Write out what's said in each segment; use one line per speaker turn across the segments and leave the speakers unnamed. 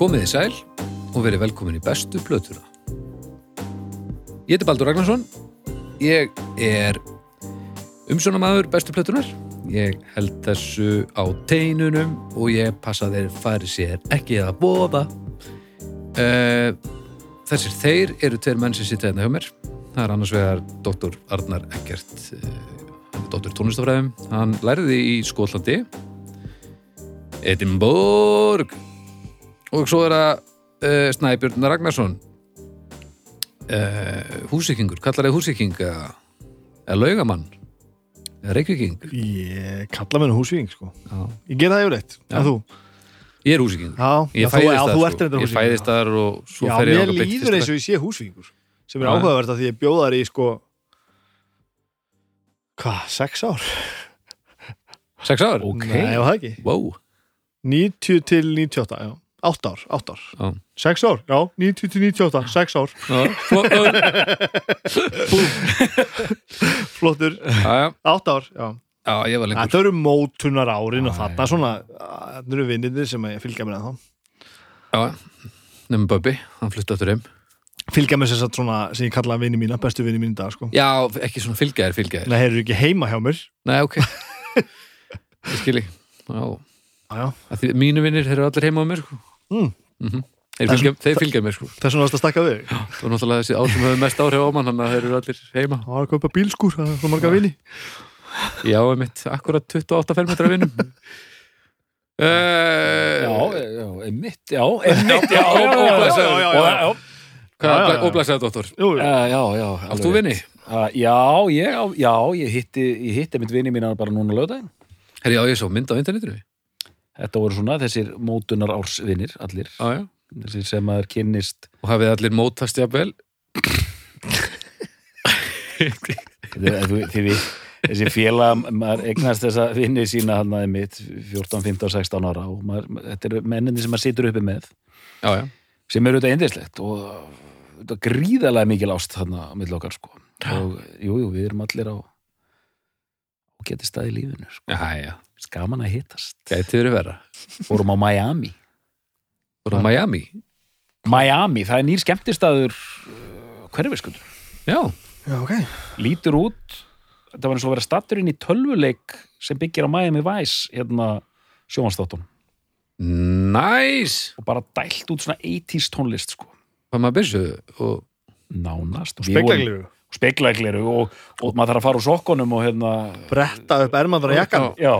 Komið þið sæl og verið velkomin í bestu plötuna. Ég heiti Baldur Ragnarsson, ég er umsjónamaður bestu plötunar, ég held þessu á teinunum og ég passa þeir fari sér ekki að bóða. Uh, þessir þeir eru tveir menn sem sitja hérna hjá mér. Það er annars vegar Dr. Arnar Eggert, uh, er Dr. Tónlistafræðum, hann læriði í Skólandi, Edinborg og svo er það uh, Snæbjörn Ragnarsson uh, húsíkingur, kallar það húsíking eða, laugamann eða reykvíking
Ég kalla mér húsvíking sko
Já.
Ég ger það yfir eitt
Já.
En þú?
ég er húsíking
Já,
ég fæðist þar sko. ég og svo fer ég
mér
þangað beint
líður eins og ég sé húsvíkingur sem er áhugavert að því ég bjóða þar í sko Hvað, sex ár?
sex ár?
Ok.
Nei, var það ekki
wow.
90 til 98, já 8 ár, 8 ár.
Já.
6 ár, já, 90 til 98, 6 ár. Flottur,
já, já.
8 ár, já.
Já, ég var lengur.
Þetta eru mótunar árin og þarna svona Þetta eru vinninir sem ég fylgja mér að þá
já, nefnum Böbbi, hann flutti aftur heim.
Fylgja mér sem sagt svona, sem ég kalla vinni mína, bestu vinni mín í dag sko.
Já, ekki svona fylgjaðir, fylgjaðir
Nei, þeir eru ekki heima hjá mér.
Nei, ok. Ég skilji já,
Já, já,
mínu vinnir, þeir eru allir heima á mér mm.
Mm
-hmm. þeir fylgja, þeir fylgja mér sko.
þessum varst að stakka þig.
Það var náttúrulega þessi ásum hefur mest áhrif á mann þannig að þeir eru allir heima.
Það var að kaupa bílskur, það var marga vini.
Já, ég mitt, akkurat 28 fermetra vinum.
Já, ég mitt, já ég mitt, já
og Óblæsaði
dottor eh,
Já, já
Allt þú vinni?
Eh, já, ég hitti ég hitti mitt vinni mín bara núna lögdægin
Herri, já, ég svo mynda á internetinu?
Þetta voru svona þessir mótunar ársvinir, allir,
já
þessir sem maður kynnist,
Og hafið allir mótast jafnvel?
Þið, þessi félag, maður eignast þessa vinni sína hann aðeins mitt, 14, 15, 16 ára og maður, þetta eru menninni sem maður situr uppi með,
Já, já,
sem eru þetta eindislegt og þetta er gríðarlega mikil ást þarna á milli okkar, sko. Og jú, jú, við erum allir á, og getið stað í lífinu, sko.
já, já
Skaman að hittast.
Gæti verið vera
Fórum á Miami.
Voru á Miami
Miami, það er nýr skemmtistaður uh, hverfiskundur.
Já,
Já, ok
Lítur út, þetta var eins og að vera stattur inn í tölvuleik sem byggir á Miami Vice, hérna sjónvansþáttunum.
næs
Og bara dælt út svona 80s tónlist, sko.
Hvað maður byrsu og
Nánast. Og
Speklagliru
Speklagliru og, og maður þarf að fara úr sokkunum og hérna,
Bretta upp ermandar og jakkan
já,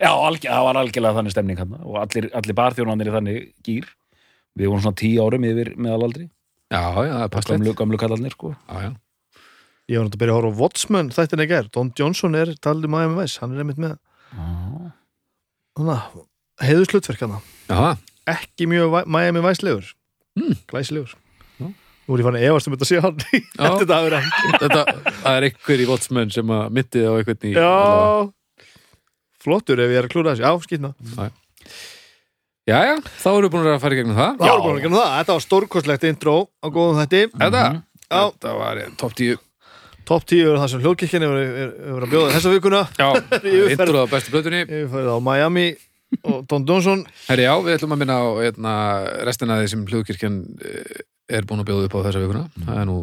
já algjör, það var algjörlega þannig stemning hann og allir, allir barþjónanir í þannig gýr. Við vorum svona tíu árum yfir meðalaldri,
Já, já, það er passlegt
gamlu, gamlu kallarnir, sko.
Já, já
Ég var náttúrulega að byrja að horfa á Watchmen þættin ekki er Don Johnson er talið Miami Vice Hann er einmitt með
Já.
heiðuslutverk hana
Já,
Ekki mjög Vi- Miami Vice legur
Mm.
Glæsilegur
Já.
Nú er ég fann að efast um þetta að sé hann
Já.
Eftir þetta að
er einhver í Watchmen sem að myndið á einhvern í
Já Flottur ef ég er að klúra þessu. Já, skýtna
Já, já, þá erum við búin að fara í gegnum það.
Það var bara ekki um það. Þetta var stórkostlegt intro á góðum þætti.
Þetta,
Mhm.
Já.
þetta var eh, topp 10
Top 10 er það sem hefur- hefur að bjóða þessa vikuna.
Já, intro á bestu plötunni.
Ég fyrir á Miami og Don Johnson.
Herri, já, við ætlum að minna á hérna, restina af því sem hljóðkirkjan eh, er búin að bjóða upp á þessa vikuna. Það er nú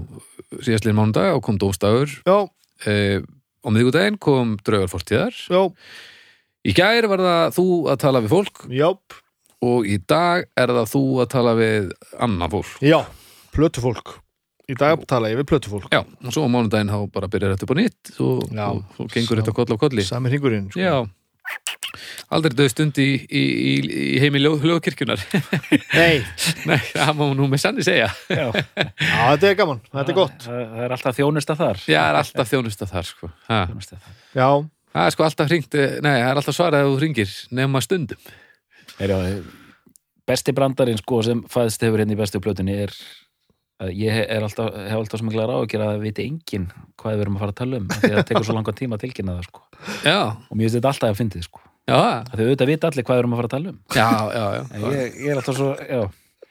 síðastliðin mánudag og kom dómstagur
Já,
eh, á miðvikudaginn kom draugar fortíðar
já,
Í gær var það þú að tala við fólk.
Jáp.
Og í dag er það þú að tala við annað fólk.
Já, plötufólk. Í dag tala ég við plötufólk.
Já, og svo á mánudaginn þá bara byrjar þetta upp á nýtt. Og,
Já.
og, og gengur þetta koll á kolli.
Sami hringurinn sko.
Já. Aldrei döð stund í, í, í, í heimi hljóðkirkjunar
Nei,
Nei, það má nú með sanni segja.
Já.
já, þetta er gaman, þetta er gott.
Það, er alltaf þjónusta þar.
Já, það er alltaf þjónusta þar sko. ha.
Þjónusta þar.
Já,
Það er sko alltaf hringt Nei, það er alltaf svarað að þú hringir nema stundum
Er, já, besti brandarinn sko sem fæðst hefur hérna í bestu plötunni er að ég er alltaf, hef alltaf sem mikla ráðgjör að það viti enginn hvað við erum að fara að tala um af því að það tekur svo langan tíma að tilkynna það sko.
Já,
og mér finnst þetta alltaf að fyndið sko.
já,
af því auðvitað vita allir hvað við erum að fara að tala um
já, já, já.
en ég, ég er alltaf svo já.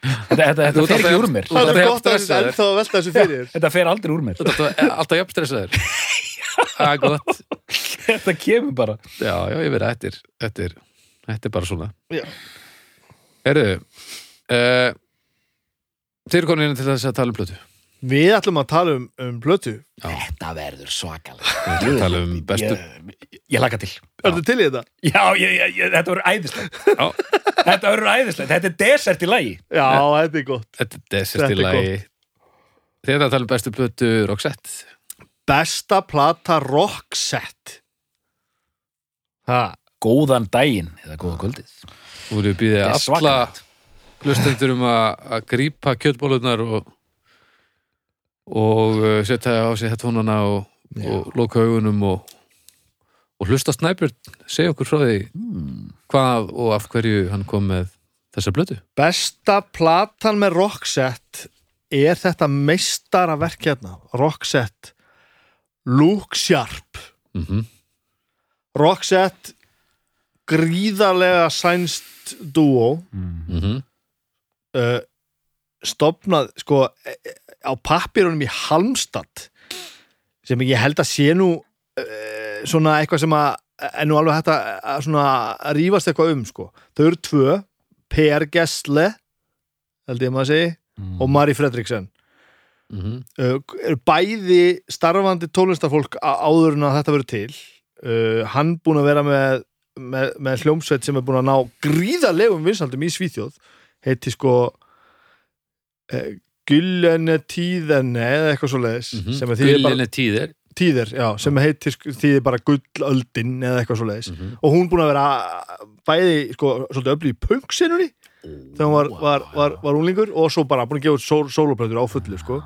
þetta, þetta, þetta fer ekki úr mér
það er gott að
stressaður.
þetta að velta þessu fyrir
þetta fer aldrei úr mér
alltaf jafnstressaður Það er gott
þetta kemur bara.
Já, já, ég þetta er, þetta er, þetta er bara svona.
Já.
Herðu, uh, Þeir eru komin inn til þess að tala um plötu.
Við ætlum að tala um, um plötu.
Þetta verður svakalega
Við ætlum að tala um bestu.
Ég, ég laka til.
Ertu til í þetta?
Já, ég, ég, ég, þetta verður æðislegt.
Já.
Þetta verður æðislegt, þetta er desert í lagi.
Já, þetta er gott.
Þetta er desert
Þetta
í
er
lagi. Þeir eru að tala um bestu plötu Roxette.
Besta plata Roxette Ha,
Góðan daginn, eða góða kvöldið.
Þú voru býðið alla hlustendur um að, að grípa kjötbólunar og og uh, setja á sig hettónana og, og loka augunum og, og hlusta snæpjörn segja okkur frá því
hmm.
hvað og af hverju hann kom með þessa blötu
Besta platan með Roxette er þetta meistaraverk hérna. Roxette Look Sharp.
Mm -hmm.
Roxette gríðarlega sænst dúo
mm.
uh, stopnað sko e- e- á pappirunum í Halmstad sem ég held að sé nú uh, svona eitthvað sem að er nú alveg hægt að, svona, að rífast eitthvað um sko. þau eru tvö Per Gessle held ég maður að segi
Mm.
og Mari Fredriksen
Mm -hmm.
uh, eru bæði starfandi tónlistafólk á- áður en að þetta verður til uh, hann búin að vera með, með, með hljómsveit sem er búin að ná gríðarlegum vinsaldum í Svíþjóð. Heiti sko uh, Gullene Tíðene eða eitthvað svo leiðis þýðir bara,
Gullinu tíðir?
Tíðir, já, sem heitir þýðir bara gullöldin eða eitthvað svo leiðis
mm -hmm.
og hún búin að vera bæði sko, svolítið öflug í punksinunni þegar hún var, var, var, var unglingur og svo bara búin að gefa sól, sóloplötur á fullu sko.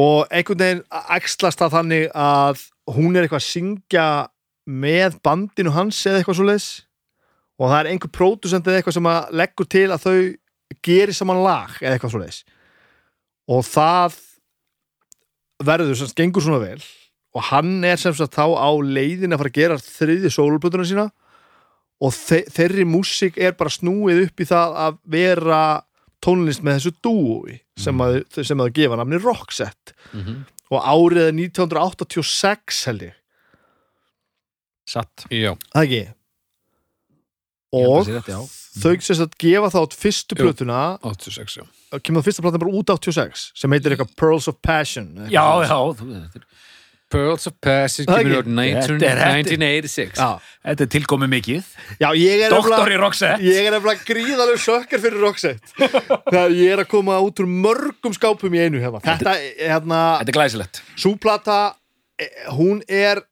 og einhvern veginn æxlast það þannig að hún er eitthvað að syngja með bandinu hans eða eitthvað svo leis og það er einhver pródusent eða eitthvað sem að leggur til að þau gerir saman lag eða eitthvað svo leis og það verður sem gengur svona vel. Og hann er sem sagt þá á leiðin að fara að gera þriði sóloplötuna sína. Og þe þeirri músík er bara snúið upp í það að vera tónlist með þessu dúi sem að, sem að gefa namni Roxette.
Mhm.
Og árið er 1986 held ég,
Satt.
Já,
það ekki? Og
rétt,
þau sem sagt gefa þátt fyrstu plötuna
86 já.
kemur það fyrsta platan bara út 86 sem heitir eitthvað Pearls of Passion eða
Já,
eitthvað
já, þú, þetta, er,
Pearls of Passage kemur
ekki?
út 19
Þetta er-
1986
Já,
þetta er tilkomið mikið
já ég er
Doktor í Roxette
Ég er nefnilega gríðalegu sökkar fyrir Roxette Þegar ég er að koma út úr mörgum skápum í einu hérna. Þetta, hérna,
Þetta er glæsilegt
súplata eh, hún er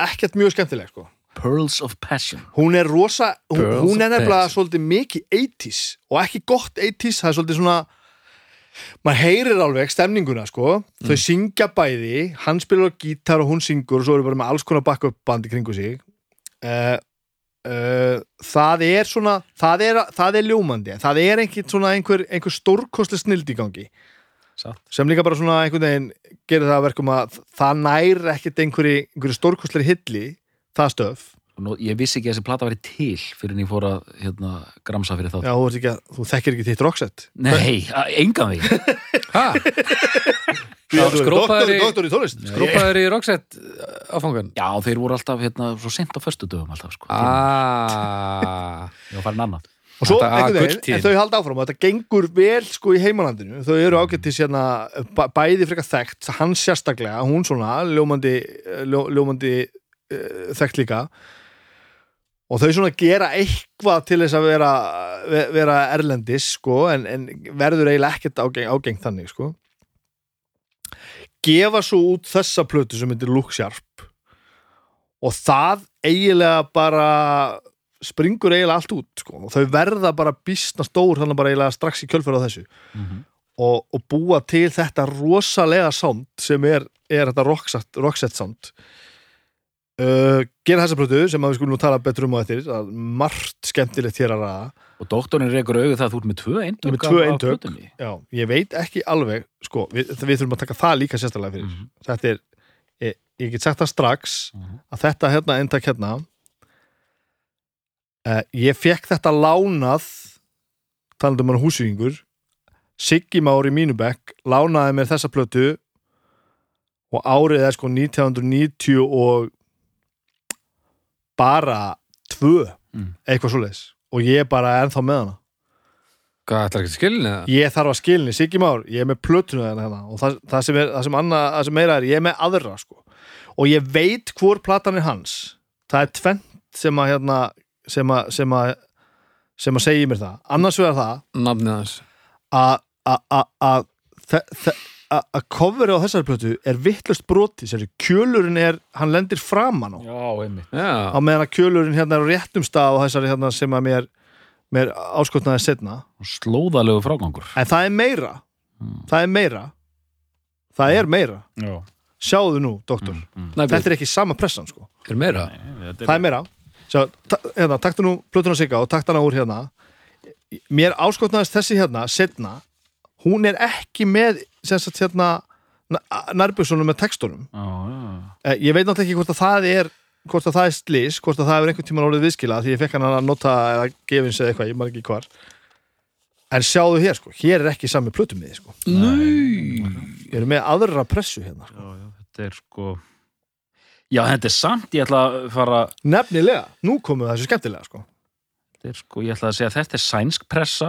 ekkert mjög skemmtileg sko.
Pearls of Passion
hún er rosa, hún,
Pearls
hún er
Passion.
svolítið mikið 80s og ekki gott 80s, það er svolítið svona maður heyrir alveg stemninguna sko, þau syngja bæði hann spilar á gítar og hún syngur og svo eru bara með alls konar backup bandi kringu sig. Uh, uh, það er svona það er, það er ljómandi. Það er svona einhver, einhver stórkostlega snild í gangi.
Satt.
Sem líka bara svona einhvern veginn gerir það að verkum að það nær ekkert einhverju, einhverju stórkostlega hilli það stöf
Og nú, Ég vissi ekki að þessi plata væri til fyrir en ég fór að hérna, gramsa fyrir þátt.
Já, þú, ert ekki að, þú þekkir ekki þitt rocksett
Nei, engan veginn.
Ha?
Já,
skrópaðir í-
Doktor í tónlist
Skrópaður í Roxette áfangan
Já, þeir voru alltaf hérna, svo sent á föstu dögum alltaf sko.
Ah.
Ég var farin annað
Og svo
Þetta- ah,
einhvern veginn, en þau halda áfram og þetta gengur vel sko í heimalandinu. Þau eru ágættis hérna bæ- bæði frekar þekkt, hann sérstaklega hún svona, ljómandi, ljó, ljómandi uh, þekkt líka og þau svona gera eitthvað til þess að vera, ve- vera erlendis sko, en, en verður eiginlega ekkert ágeng, ágengt þannig sko gefa svo út þessa plötu sem heitir Sharp og það eiginlega bara springur eiginlega allt út sko. og þau verða bara býstna stór þannig bara eiginlega strax í kjölfur á þessu
mm -hmm.
og, og búa til þetta rosalega sound sem er, er þetta rockset, rockset sound uh, gera þessa plötu sem að við skulum tala betur um á eftir að margt skemmtilegt hér að ræða
Og doktorinn reykur auðvið það að þú ert með tvö eintök
Með tvö
plötunni.
Já, ég veit ekki alveg sko, við, við þurfum að taka það líka sérstaklega fyrir
Mhm.
þetta er, ég, ég get sagt það strax
Mhm.
að þetta hérna, eintak hérna uh, ég fekk þetta lánað talandi um hann húsvíkingur Siggi Már í Mínubekk lánaði mér þessa plötu og árið er sko 1990 og bara tvö
Mm.
eitthvað svoleiðis. Og ég er bara ennþá með hana.
Hvað ætlar ekki að skilja það?
Ég þarf að skilni, Siggi Már, ég er með plötuna hérna, hérna. Og það, það, sem er, það, sem anna, það sem meira er, ég er með aðra sko. og ég veit hvor platan er hans. Það er tvent sem að hérna, sem að sem að, sem að segja mér það, annars vegar það
Nafnið hans.
að að- að- coverið á þessari plötu er vittlust broti, sér kjölurinn er hann lendir framan á.
Já, einmitt.
Á
Já,
meðan að kjölurinn hérna er á réttum stað og þessari hérna sem að mér, mér áskotnaði setna
Slóðalegu frágangur.
En það er meira. Það er meira. Það er meira,
Já.
Sjáðu nú, doktor.
Næbjörn,
þetta er ekki sama pressan sko.
Er meira?
Það er meira. Sjá, hérna, taktu nú plötuna sigga og taktu hana úr hérna. Mér áskotnaðist þessi hérna setna, hún er ekki með sagt hérna nærbjörnsunum með textunum.
Já, já.
Eh, ég veit náttúrulega ekki hvort að það er hvort að það er slís, hvort að það hefur einhvern tímann orðið viðskila því ég fekk hann að nota eða gefins eða eitthvað, ég maður ekki hvar. En sjáðu hér sko, hér er ekki sami plötum með sko, ég er með aðra pressu hérna sko.
Já, já, þetta er sko Já, þetta er samt, ég ætla að fara
nefnilega, nú komum þessu skemmtilega sko.
Þetta er sko, ég ætla að segja þetta er sænsk pressa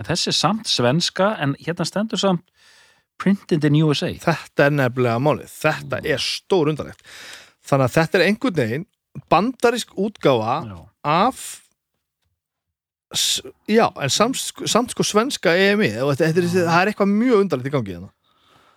en þessi er samt svenska en hérna stendur samt printed in USA
þetta er nefnilega málið, þetta er stór undanlegt þannig að þetta er einhvern veginn bandarisk útgáfa
Já,
af s- já, en samt, samt sko svenska EMI og þetta, þetta er, það er eitthvað mjög undanlegt í gangi hérna.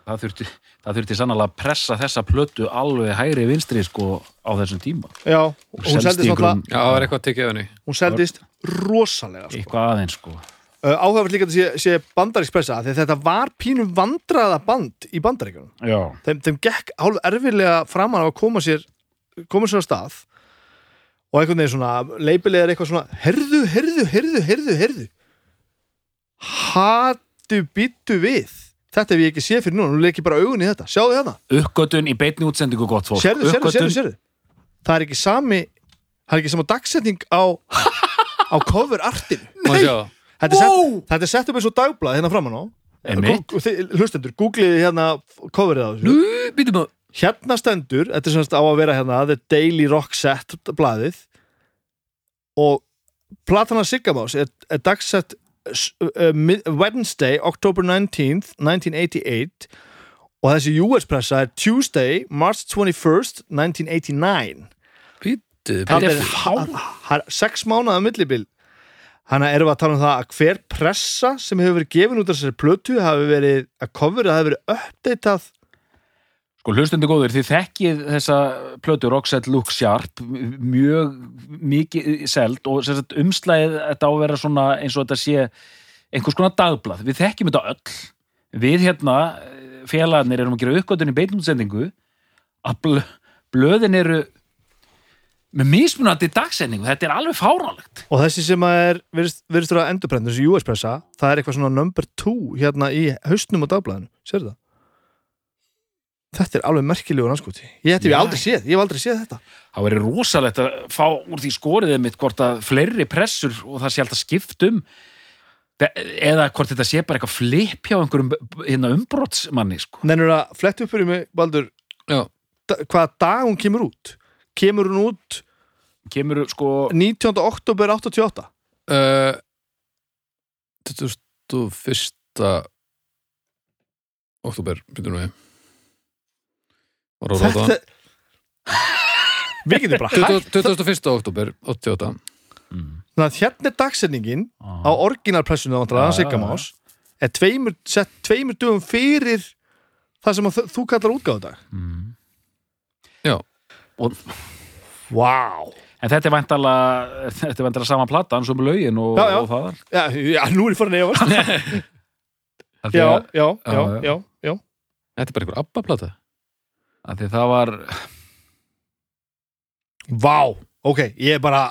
Það þurfti, það þurfti sannlega að pressa þessa plötu alveg hægri vinstri sko á þessum tíma.
Já, hún seldist náttúrulega
já, það er eitthvað að tekja henni.
hún seldist rosalega sko.
eitthvað aðeins sko
áhugavert líka að sé, sé bandarisk pressa því að þetta var pínu vandraða band í bandaríkjunum.
Já,
þeim, þeim gekk hálf erfilega framan á að koma sér koma sér á stað og einhvern veginn svona leipilega er eitthvað svona herðu, herðu, herðu, herðu, herðu hatu býttu við. Þetta hef ég ekki séð fyrir núna, nú leik ég bara augun í þetta. Sjáðu hérna,
uppgötun í beinni útsendingu gott fólk.
Sérðu, sérðu, sérðu, sérðu. Það er ekki sami það er ekki sama dagsetning á á cover
Má sjá
þetta er, þetta er sett upp eins og dagblað hérna framan á. Hlustendur, googliði hérna coverið á þessu. Hérna stendur, þetta er semst á að vera hérna The Daily Rock Set blaðið. Og Platana Siggamás er, er dagsett uh, Wednesday, October 19th 1988 og þessi US pressa er Tuesday, March 21st 1989
Býtu,
Þetta er
Það er sex mánuða millibil Hanna erum við að tala um það að hver pressa sem hefur verið gefin út af þessari plötu hafi verið að coverið hafi verið uppdatað
Sko hlustundi góður, þið þekkið þessa plötu Roxette Look Sharp mjög mikið seld og sagt, umslæðið þetta á að vera svona eins og þetta sé einhvers konar dagblað. Við þekkjum þetta öll. Við hérna, félagarnir erum að gera uppgötun í beinumsendingu að blö, blöðin eru með mismunandi dagsendingu. Þetta er alveg fáránlegt.
Og þessi sem að er, virðist virðist vera endurprent, þessi US pressa, það er eitthvað svona number two hérna í haustnum á dagblæðinu, sér það? Þetta er alveg merkilegur anskoti. Ég þetta hef aldrei séð, ég hef aldrei séð þetta.
Það verið rosalegt að fá úr því skoriðið mitt hvort að fleiri pressur og það sé alltaf skipt um eða hvort þetta sé bara eitthvað flip hjá einhverjum hérna umbrotsmanni sko.
Nennur að flett upp fyrir mig, Baldur, hvaða dag hún kemur út? Kemur hún út
kemur sko
19. oktober 88?
uh, 21. oktober, býtum við
Þetta Við getum bara hægt
20 21. oktober, 88
Þannig að hérna er dagsetningin á orginalpressinu á
Já, já,
Siggamás er tveimur, sett tveimur dögum fyrir það sem þú kallar útgáðudag
mm.
Já.
og,
Vá
en þetta er væntalega þetta er væntalega sama platan sem lögin og,
Já, já.
og það
Já, já, nú er ég farin að efast
Af því
Já, já, já,
Já,
já, já
Þetta er bara einhver abba-plata
af því það var
Vá, ok, ég er bara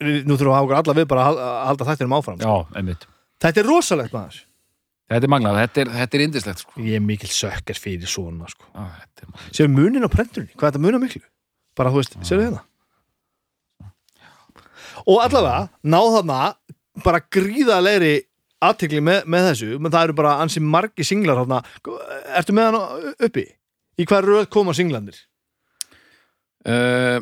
nú þurfum við að hafa okkur alla við bara að hal- að halda þættinum áfram
já, einmitt
Þetta er rosalegt maður
þetta er magnað, þetta er, þetta er indislegt sko.
Ég er mikil sökkar fyrir svona sko.
já, magnað.
Sér munin á prenturinni, hvað er þetta munar miklu? Bara, þú veist, sér við hérna? Og allavega, náð þarna bara gríðalegri aðtekli með, með þessu, menn það eru bara ansi margi singlar þarna. Ertu með hann uppi? Í hvað röð koma singlandir?
uh,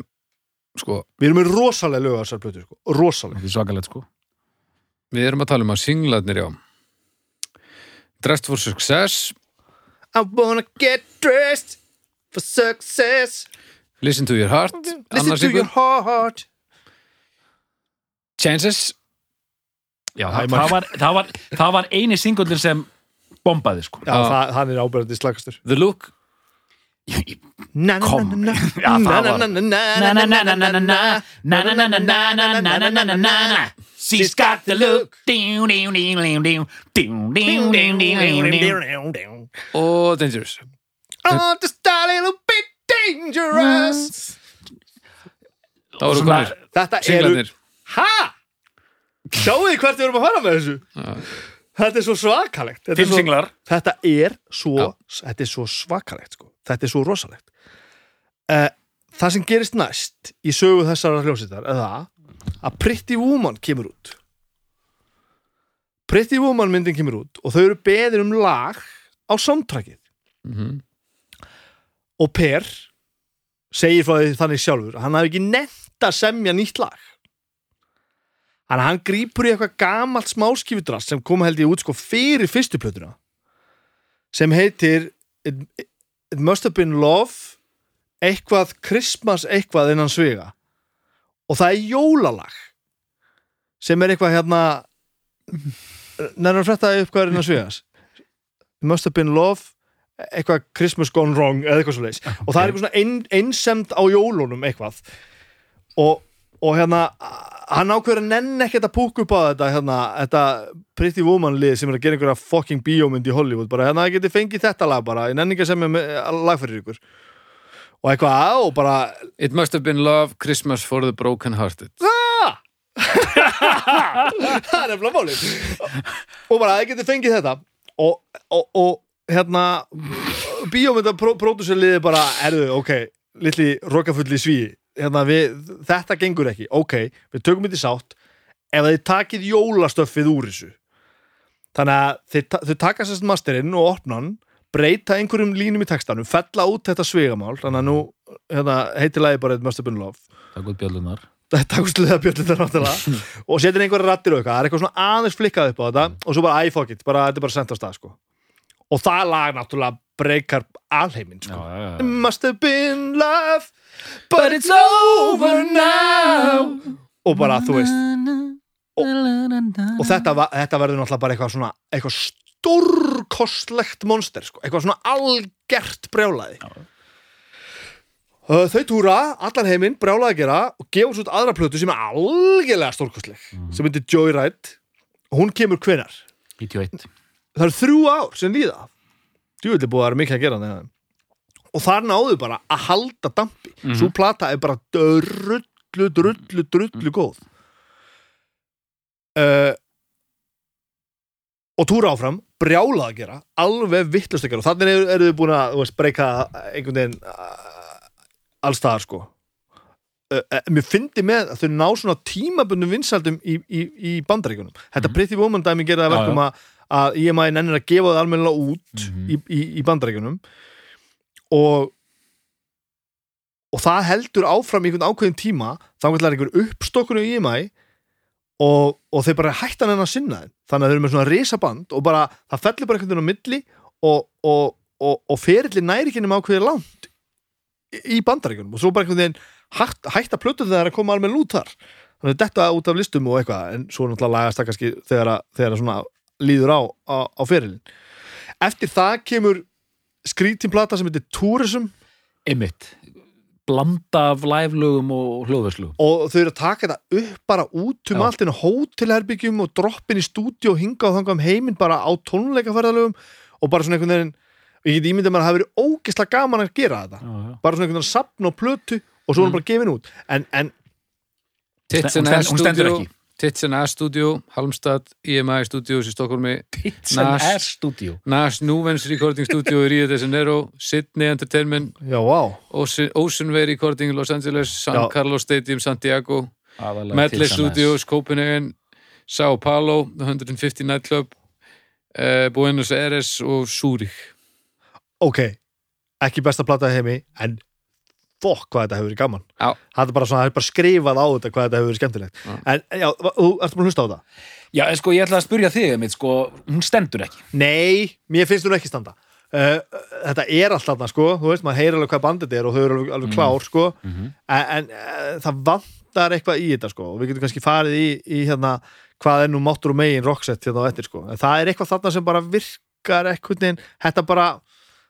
Sko,
Við erum með rosalega lög á þessar plötu, sko, rosalega.
Þetta er svakalegt sko.
Við erum að tala um að singlarnir, já. Dressed for Success,
I wanna get dressed for success
Listen to your heart
Listen
Annars
to your heart
Chances
Já,
það,
það,
var, það, var, það var eini singullin sem bombaði sko
Já, það, hann er ábærandi slagastur
The Look
Kom Já, það var She's got the look
Og Dangerous
Oh, this darling dangerous
Það voru
Svona-
konir,
Þetta eru
singlarnir.
Ha? Sjáu þið hvert við erum að fara með þessu Þetta er svo svakalegt Þetta er
Fimm
svo-
singlar
Þetta er svo
Já.
Þetta er svo svakalegt sko. Þetta er svo rosalegt uh, Það sem gerist næst Í sögu þessara hljómsveitar Er það að Pretty Woman kemur út Pretty Woman myndin kemur út Og þau eru beðir um lag Á soundtrackið
Mhm.
Og Per segir frá því þannig sjálfur hann hafi ekki nefnt að semja nýtt lag. Að hann grípur í eitthvað gamalt smáskifudrast sem kom held ég út sko fyrir fyrstu plötuna sem heitir It, It Must Have Been Love eitthvað Christmas eitthvað innan svega og það er jólalag sem er eitthvað hérna nærmar frétta upp hvað er innan svegas It Must Have Been Love eitthvað Christmas Gone Wrong eða eitthvað svo leis og það er eitthvað svona ein, einsemd á jólunum eitthvað. Og, og hérna hann ákveður að nenn ekkert að púka upp á þetta hérna, þetta Pretty Woman lið sem er að gera einhverja fucking bíómynd í Hollywood. Bara hérna geti fengið þetta lag bara nenn ekki að semja með- lag fyrir ykkur. Og eitthvað og bara
It must have been love, Christmas for the broken hearted.
það er nefnilega málið. Og bara það geti fengið þetta. Og, og, og hérna bíómynda pródúserliði bara erðu, ok, litli rokafulli sví hérna, við, þetta gengur ekki ok, við tökum þetta í sátt ef þið takið jólastöffið úr þessu. Þannig að þið, þau taka sérst masterinn og opna hann breyta einhverjum línum í textanum fella út þetta svegamál þannig að nú hérna, heitir lagi bara Been Love.
Það er góð bjöllunar
takkuslega bjöllindar náttúrulega. Og setur einhverja rattir eitthvað, það er eitthvað svona aðeins flikkað upp á þetta og svo bara I fuck it, bara, þetta er bara sent á stað sko. Og það lag náttúrulega breykar alheiminn sko.
já, já.
It must have been love but it's over now. Og bara þú veist og þetta, va- þetta verður náttúrulega bara eitthvað svona eitthvað stórkostlegt monster sko. eitthvað svona algert brjálaði Uh, þau túra, allan heiminn, brjálaði að gera og gefa svo aðra plötu sem er algjörlega stórkostleg sem heitir Joyride. Og hún kemur hvenar
91
það eru þrjú ár sem líða. Djúvillig búið að vera mikið að gera þegar. og þar náðu bara að halda dampi. Svo plata er bara drullu, drullu, drullu góð. Uh, og túra áfram brjálað að gera, alveg vittlust að gera. Og þannig eru, eru þið búin að veist, breyka einhvern veginn uh, allstaðar sko. Uh, uh, mér fyndi með að þau ná svona tímabundum vinsaldum í, í, í bandaríkunum þetta Pretty Woman dæmi gera það
Já,
verkum að, að IMI nennir að gefa það almennilega út í, í, í bandaríkunum og og það heldur áfram í einhvern ákveðin tíma þá er einhver uppstokkun í IMI og, og þeir bara hættan henn að sinna þeim. Þannig að þeir eru með svona risaband og bara það fellur bara einhvern veginn á milli og, og, og, og ferilli næri ekki nema ákveðið langt í, bandaríkunum og svo bara einhvern veginn hætt, hætta plötu þegar að koma alveg lút þar. Þannig að þetta út af listum og eitthvað en svo náttúrulega lagast það kannski þegar, að, þegar að svona líður á, á, á ferilin eftir það kemur skrítinplata sem heitir Tourism.
Einmitt. Blanda af live-lögum og hljóðverslugum
og þau eru að taka þetta upp bara út um
Já.
allt inn á hótelherbyggjum og droppin í stúdíu og hinga og þangað um heiminn bara á tónleikaferðalögum og bara svona einhvern veginn ég get ímyndað mér að það hafi verið ógislega gaman að gera þetta.
Já, já.
bara svona einhvern veginn sapn og plötu og svo er hún bara gefin út. En, en
Tits
Hún
and
stend-
Ass
hún stendur ekki.
Tits and Ass Studio, Halmstad EMI Studios í Stokkólmi
Studio
Nash Nuvens Recording Studio í Rio de Janeiro Sydney Entertainment
já, vá
Ocean, Ocean Way Recording Los Angeles San
Já.
Carlos Stadium Santiago Medley. Studios Copenhagen Sao Paulo The 150 Nightclub uh, Buenos Aires og Zúrich
ok, ekki besta plata í heimi en fokk hvað þetta hefur verið gaman
Já.
það er bara svona, það er bara skrifað á þetta hvað þetta hefur verið skemmtilegt
Já.
en já, þú ertu búin að hlusta á það?
Já, en sko, ég ætla að spurja þig, mitt, sko, hún stendur ekki.
Nei, mér finnst hún ekki standa uh, þetta er allt þarna sko þú veist, maður heyrir alveg hvað bandið er og þau eru alveg, alveg klár sko
Mhm.
en, en uh, það vantar eitthvað í þetta sko og við getum kannski farið í, í hérna hvað er nú máttur og megin rocksett hérna á eftir sko en það er eitthvað þarna sem bara virkar eitthvað þetta bara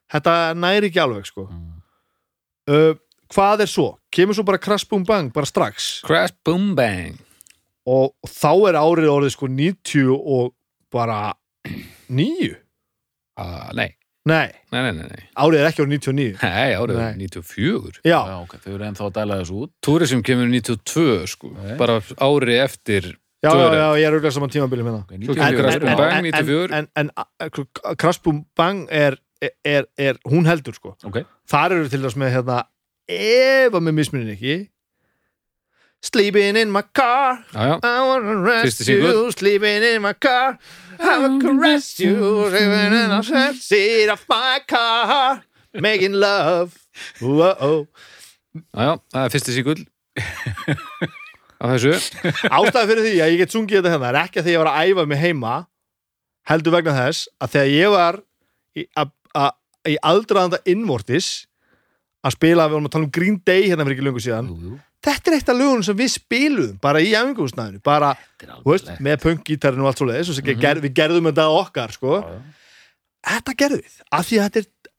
þetta næri ekki alveg sko
Mm.
uh, hvað er svo? kemur svo bara crash boom bang bara strax
Crash Boom Bang
og, þá er árið orðið sko 90 og bara 9
uh, Nei,
nei,
nei, nei, nei, nei
árið er ekki árið 99
Nei, árið
Nei.
94
já,
Já, ok, þau eru ennþá að dæla þessu út.
Tourism kemur 92 sko
Nei.
bara ári eftir
Já, já, já, ég er auðvitað saman tímabili með
Ok,
Svo
94.
kemur Crash Boom
Já,
Bang. 94.
En, en, en Crash Boom Bang er, er, er, hún heldur sko
Ok,
Þar eru til þess með hérna Eva með mismunin ekki. Sleeping in my car.
Já, já,
I wanna rest you. Sleeping in my car. I wanna caress you. Sleeping in the front seat of my car. Making love. Whoa.
já, já, það er fyrsti síkull á þessu.
Ástæði fyrir því að ég get sungið þetta er ekki að því að ég var að æfa mig heima heldur vegna þess að þegar ég var í, í aldraðanda innvortis að spila, við vorum að tala um Green Day hérna fyrir ekki lungu síðan.
Jú, jú.
þetta er eitt af lögunum sem við spiluðum bara í æfingúsnæðinu, bara, veist, með punk-gítarinu og allt svo leiðis, mm ger, við gerðum þetta okkar, sko, þetta gerðum við af því að þetta er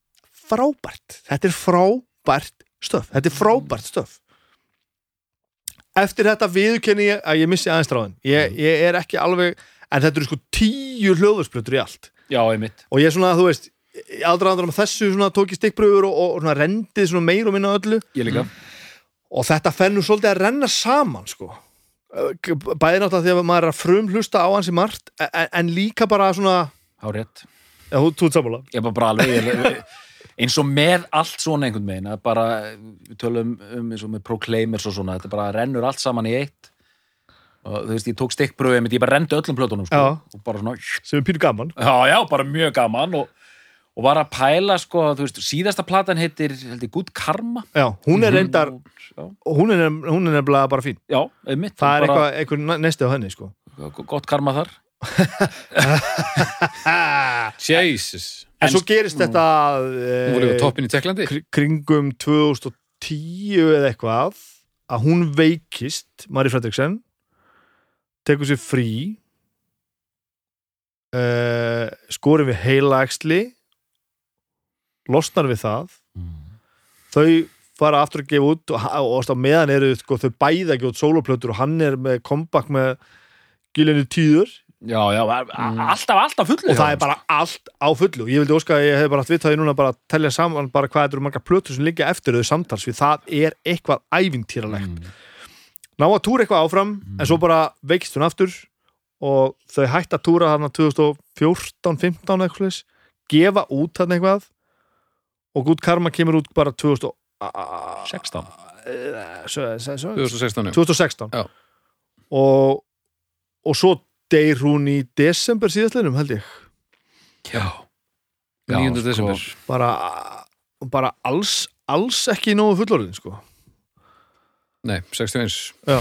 frábært. Þetta er frábært stöf. Þetta er frábært stöf. Eftir þetta viðurkenni ég að ég missi aðeins dráðin ég, ég er ekki alveg, en þetta eru sko tíu hljóðursprötur í allt.
Já,
og ég er svona, þú veist, í aðdraðandur með þessu svona tók ég stikkbröður og, og svona rendið svona meir og minna öllu
líka.
og þetta fennur svolítið að renna saman sko bæði náttúrulega því að maður er að frum hlusta á hans í margt en, en líka bara svona
Há rétt.
já, þú ert sammála
Ég bara bara alveg, eins og með allt svona einhvern veginn, að bara, við tölum um eins og með Proclaimers og svona, þetta bara rennur allt saman í eitt. Og þú veist, ég tók stikkbröðið mitt, ég bara rendi öllum plötunum, sko. Og bara svona,
sem er pínu gaman
Já, já, bara mjög gaman og, og var að pæla, sko, þú veist, síðasta platan heitir, held ég, Good Karma.
já, hún er reyndar,
Já,
hún er, hún er nefnilega bara fín.
Já einmitt.
það er
bara,
eitthvað, eitthvað næsti á henni sko.
Gott karma þar.
Jesus.
En svo gerist þetta
Hún var líka
e,
toppin í Teklandi
kringum 2010 eða eitthvað að hún veikist Mari Fredriksen tekur sér frí uh, skorir við heilaæxli losnar við það. Þau fara aftur að gefa út og, og á meðan eru sko, þau bæða að gefa út sóloplötur og hann er með comeback með gilinu tíður.
Já, já, alltaf, alltaf fullu.
og það er bara allt á fullu. Og ég vildi óska að ég hef bara haft vitaði núna bara að telja saman bara hvað eru marga plötur sem liggja eftir þau samtals því það er eitthvað ævintýralegt.
Mm.
ná að túra eitthvað áfram en svo bara veikst hún aftur og þau hætt að túra þarna 2014-15 eitthvað gefa út þarna eitthvað og Good Karma kemur út bara 2000
16.
Eh, svo- svo- svo-
2016 já.
2016
Já.
og og svo deyr hún í desember síðastlinum held ég
Já.
9.
sko,
desember
bara, bara alls, alls ekki nógu fullorðin sko.
Nei, 61
Já.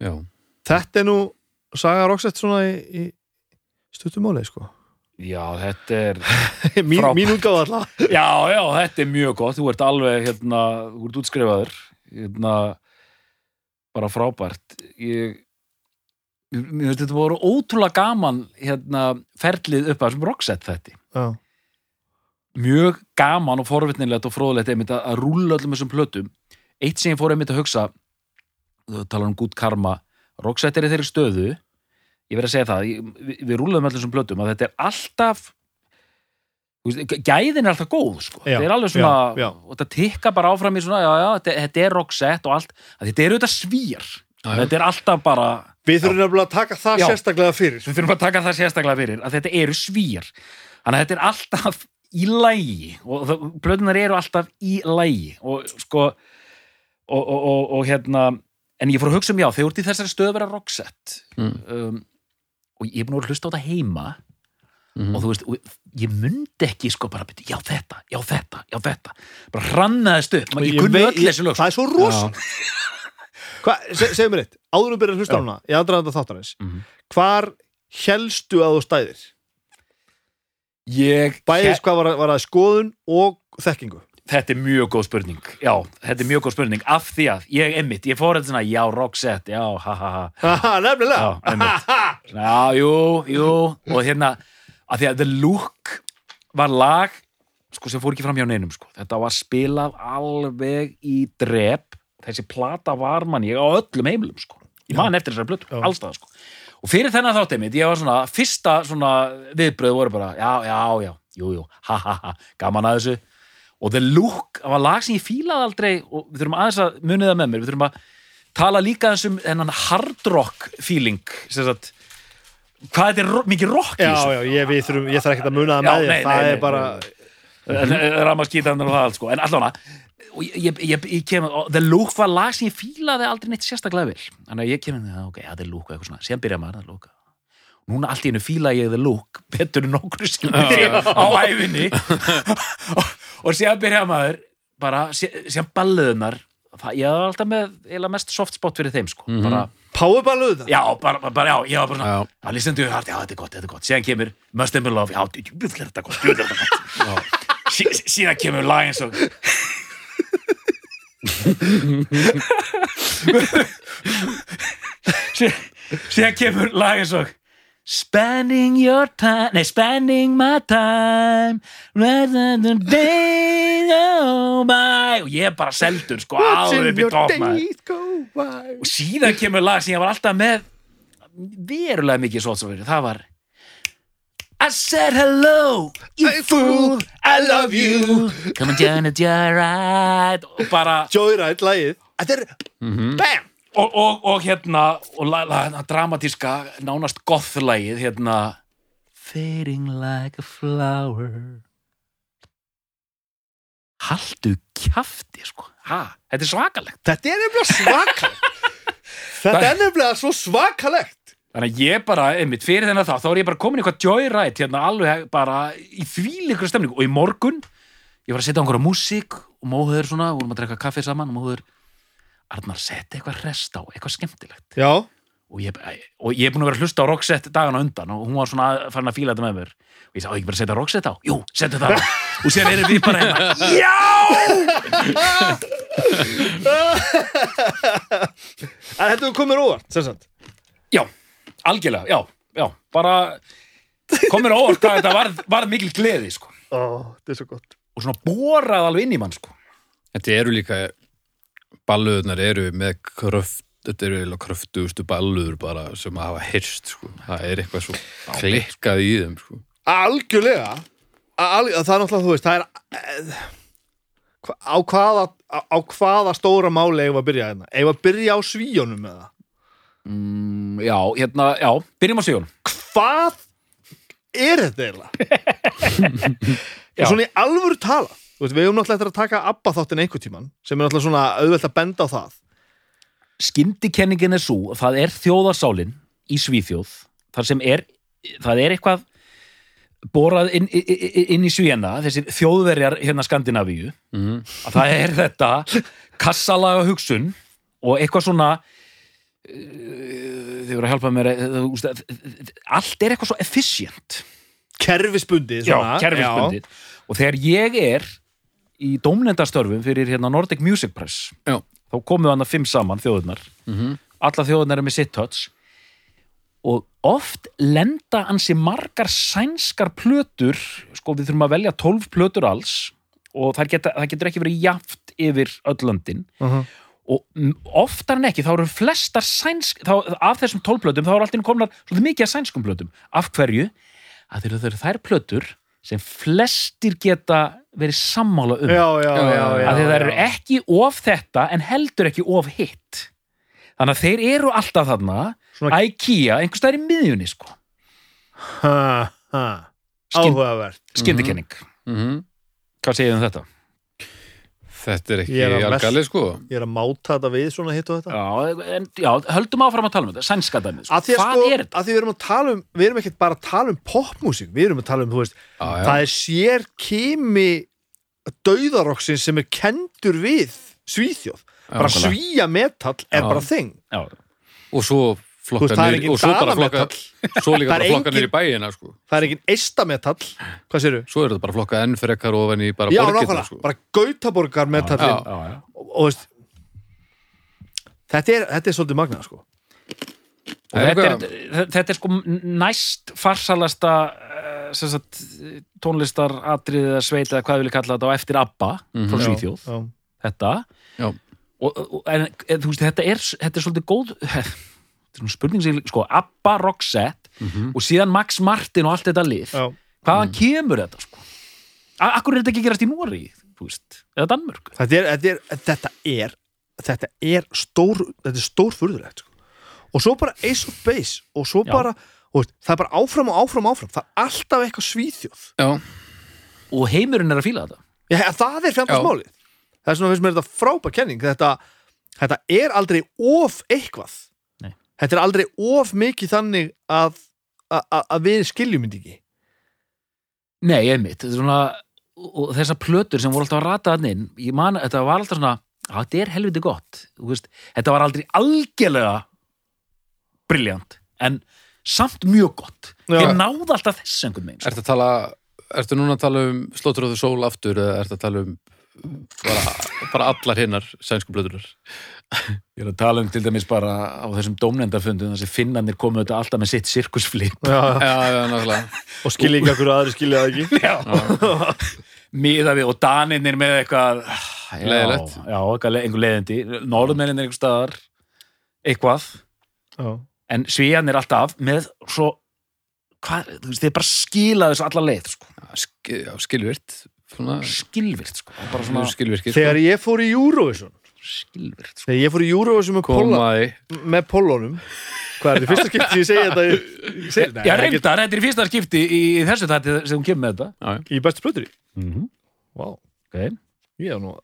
Já,
þetta er nú saga Roxette svona í, í stuttumáli sko.
Já, þetta er
mín,
Frábært.
mín útgáfa alltaf.
Já, já, þetta er mjög gott, þú ert alveg hérna, þú ert útskrifaður. Hérna, bara frábært. Ég mér finnst þetta voru ótrúlega gaman hérna, ferlið upp að þessum rocksett þetta
Já.
mjög gaman og forvitnilegt og fróðlegt einmitt að, að rúlla öllum þessum plötum. Eitt sem ég fór einmitt að hugsa þú talar um gút karma. Rocksett er í þeirri stöðu ég verð að segja það, ég, við, við rúllaðum öllum þessum plötum að þetta er alltaf þú veist, gæðin er alltaf góð sko.
Já,
þetta er alveg svona
já, já.
og þetta tikka bara áfram í svona já, já, þetta, þetta er rocksett og allt þetta er auðvitað svíjar
Já, já.
þetta er alltaf bara
við þurfum nefnilega að taka það
Já.
sérstaklega fyrir
við þurfum að taka það sérstaklega fyrir að þetta eru svíjar þannig að þetta er alltaf í lægi og plötunar eru alltaf í lægi og sko og, og, og, og hérna en ég fór að hugsa um já, þegar út í þessari stöð að vera rocksett
Mm.
um, og ég er búin að að hlusta á þetta heima og þú veist, og ég myndi ekki sko bara, byrja, já þetta, já þetta, já þetta. Bara hrannaðist upp, ég,
Ég
kunni öll þessi lög sko.
Það er svo rosa Hvað, se, segðu mér eitt, áður við byrjar að hlusta á hana í aðdraðanda þáttarins
Mhm.
Hvar helstu að þú stæðir?
ég,
Bæðis hvað var, var það skoðun og þekkingu.
Þetta er mjög góð spurning. Já, þetta er mjög góð spurning, af því að ég emmitt, ég fór þetta svona, já, Roxette, já, ha ha ha.
Haha, nefnilega.
Já, einmitt. Já, jú, jú. Og hérna, að því að The Look var lag sko sem fór ekki fram hjá neinum sko. Þetta var spilað alveg í drep. Þessi plata var mann ég á öllum heimilum sko. Ég man eftir þessari blötu, allstað sko. Og fyrir þennan þáttið mitt, ég var svona fyrsta svona viðbröð voru bara já, já, já, jú, jú, ha, ha, ha gaman að þessu. Og The Look var lag sem ég fílaði aldrei og við þurfum aðeins að munið það með mér, við þurfum að tala líka eins um þennan hard rock feeling sem sagt hvað þetta er mikið rock í
Já,
þessu?
já, ég, við þurfum, ég þarf ekki að muna það
Já,
með þér. Það
nei,
er
nei,
bara
ramaskítan og það allt sko. En allavega, ég, ég, ég, kem The Look var lag sem ég fílaði aldrei neitt sérstaklega vel, þannig að ég kem inn ok, ja, The Look og eitthvað svona, síðan byrja maður The Look núna allt í hennu fíla ég The Look betur en nokkru sem á æfinni og, síðan byrja maður bara, síðan balluðunar það, ég var alltaf með eiginlega mest soft spot fyrir þeim sko, bara
Powerballuð
Já, bara, bara, já, ég var bara svona,
Já.
já, listen to your heart, já, þetta er gott, þetta er gott. Síðan kemur Must Have Been Love, já, djúvill er þetta gott, djúvill er þetta gott. Sí, síðan kemur eins og Sí- síðan kemur eins og Spending your time, nei, spending my time rather than day go by og ég er bara seldur, sko, alveg upp í maður. og síðan kemur lag sem ég var alltaf með verulega mikið svolsafyrir, það var I said hello, you fool, I love you. come on down and joyride. Og bara
Joyride, lagið. Þetta er, bam
og, og, og hérna og la, la, la, dramatíska nánast gothlægið hérna fading like a flower. Haldu kjafti sko, ha, þetta er svakalegt.
Þetta er nefnilega svakalegt. Þetta er nefnilega svo svakalegt.
Þannig að ég bara, einmitt, fyrir þennan þá, þá er ég bara komin í eitthvað joyride hérna alveg bara í þvílíkra stemningu. Og í morgun, ég var að setja á einhverja músík og móður svona, vorum að drekka kaffi saman og móður, Arnar, setja eitthvað rest á, eitthvað skemmtilegt
Já,
og ég, og ég er búin að vera að hlusta á Roxette dagana undan og hún var svona farin að fíla þetta með mér og ég sagði, á ég ekki bara að setja Roxette á? Jú, setja þetta á og sér erum við bara hérna, já!
en þetta er komið óvart sem sagt.
Já, algjörlega, já, já, bara komir á óvart hvað þetta var, var mikil gleði, sko
Ó, þetta er svo gott
og svona borað alveg inn í mann sko.
Þetta eru líka balluðunar eru með kröft þetta eru eiginlega kröftugustu balluður bara sem að hafa hyrst sko. það er eitthvað svo klikkað í þeim sko.
Algjörlega Al, Það er náttúrulega, þú veist, það er eh, á hvaða, á, hvaða stóra máli eigum við að byrja hérna? Eigum við að byrja á svíjónum með það?
mm, Já, hérna, já, byrjum á sigun
Hvað er þetta eiginlega? Svona í alvöru tala veist, Við hefum náttúrulega eftir að taka Abba þáttin einhver tíman sem er náttúrulega svona auðvelt að benda á það.
Skyndikenningin er svo, það er þjóðarsálin í Svíþjóð, þar sem er það er eitthvað borað inn, inn, inn í Svíena þessir þjóðverjar hérna Skandinavíu
mm.
að það er þetta kassalaga hugsun og eitthvað svona uh, þið voru að hjálpa mér veist, uh, allt er eitthvað svo efficient.
Kerfisbundið
já, kerfisbundið. Og þegar ég er í dómnendastörfum fyrir hérna Nordic Music Press
Já.
þá komum við hann að fimm saman þjóðurnar
Mm
alla þjóðurnar er með sitt touch og oft lenda ansi margar sænskar plötur sko við þurfum að velja 12 plötur alls og það, geta, það getur ekki verið jaft yfir öll löndin
já. Uh
og oftar en ekki þá eru flestar sænsk, þá, af þessum 12 plötum þá eru alltaf komnar svolítið mikið af sænskum plötum af hverju? Að þeir eru þær plötur sem flestir geta verið sammála um
já, já, já,
að þeir eru ekki of þetta en heldur ekki of hitt þannig að þeir eru alltaf þarna
Svona-
IKEA, einhvers staðar í miðjunni sko.
ha, ha. Áhugavert
skyndikenning
-hmm.
hvað segir um þetta?
Þetta er ekki algalið sko
Ég er að máta þetta við svona hitt og þetta
Já, en, já, höldum áfram að tala um þetta, sænska dæmið sko.
að því að,
Hvað
sko,
er þetta?
að því við erum að tala um við erum ekkert bara að tala um popmusík við erum að tala um, þú veist,
Já, já.
það er sér kimi dauðaroksins sem er kendur við svíþjóð, bara svíja metall er
Já.
bara þing
Já,
Og svo
flokkanir
og svo bara
flokkað
svo líka bara flokkanir í bæina sko.
það er enginn eistametall hvað séru?
svo eru það bara flokkað ennfrekar og ofan í bara
já, borgir
sko.
bara
gautaborgarmetallin ah,
og, og veist þetta er, þetta er svolítið magnað sko
þetta er, þetta er sko næst farsalasta eh, sagt, tónlistaratriðið að sveita eða hvað við viljum kalla þetta á eftir ABBA mm -hmm. frá
mhm.
Svíþjóð þetta
já.
og, og en, eh, þú veist þetta er, þetta er svolítið góð spurning sem, sko, ABBA Roxette
Mhm.
og síðan Max Martin og allt þetta lið.
Já.
hvaðan kemur þetta sko? Akkur er þetta ekki gerast í Nóri eða Danmörk
Þetta, er, þetta, er, þetta er þetta er stór þetta er stór furðulegt sko. og svo bara Ace of Base og svo
Já.
bara, og það er bara áfram og áfram og áfram. Það er alltaf eitthvað svíþjóð.
Já,
og heimurinn er að fíla þetta.
Já, það er fjandasmálið það er svona finnst mér þetta frábær kenning. Þetta, þetta er aldrei of eitthvað. Þetta er aldrei of mikið þannig að, að, að- við skiljum þetta ekki.
Nei, einmitt, þetta er svona og og þessar plötur sem voru alltaf að rata þannig inn, ég man, þetta var alltaf svona þetta er helviti gott, þú veist þetta var aldrei algjörlega briljant, en samt mjög gott, þeir náðu alltaf þess einhvern veginn, sko.
ertu að tala Ertu núna að tala um Slóttur of the Soul aftur eða ertu að tala um bara, bara allar hinnar sænsku blöðunar
ég er að tala um til dæmis bara á þessum dómnendafundum, þessi finnarnir komu þetta alltaf með sitt sirkusflip
og skilja ekki okkur aðri skilja það ekki
Já. miða við og daninir með eitthvað já,
Leiðilegt.
já, eitthvað, le- einhver leiðindi norðmennin er einhver staðar eitthvað
Já.
en svíjan er alltaf með svo hvað, þú veist, þeir bara skila þessu alla leið sko.
Skilvirt svona,
skilvirt sko. svona
skilvirkir
þegar ég fór í Eurovision
skilvirt sko.
þegar ég fór í Eurovision með, Polla,
komaði
með Pollunum hvað er þetta, fyrsta skipti sem ég segi þetta ég, ég segi,
já, reyndar, þetta er fyrsta skipti í, þessu þætti sem hún kemur með þetta
já, já.
í bestu plötur í
mm -hmm.
wow.
okay.
ég hef nú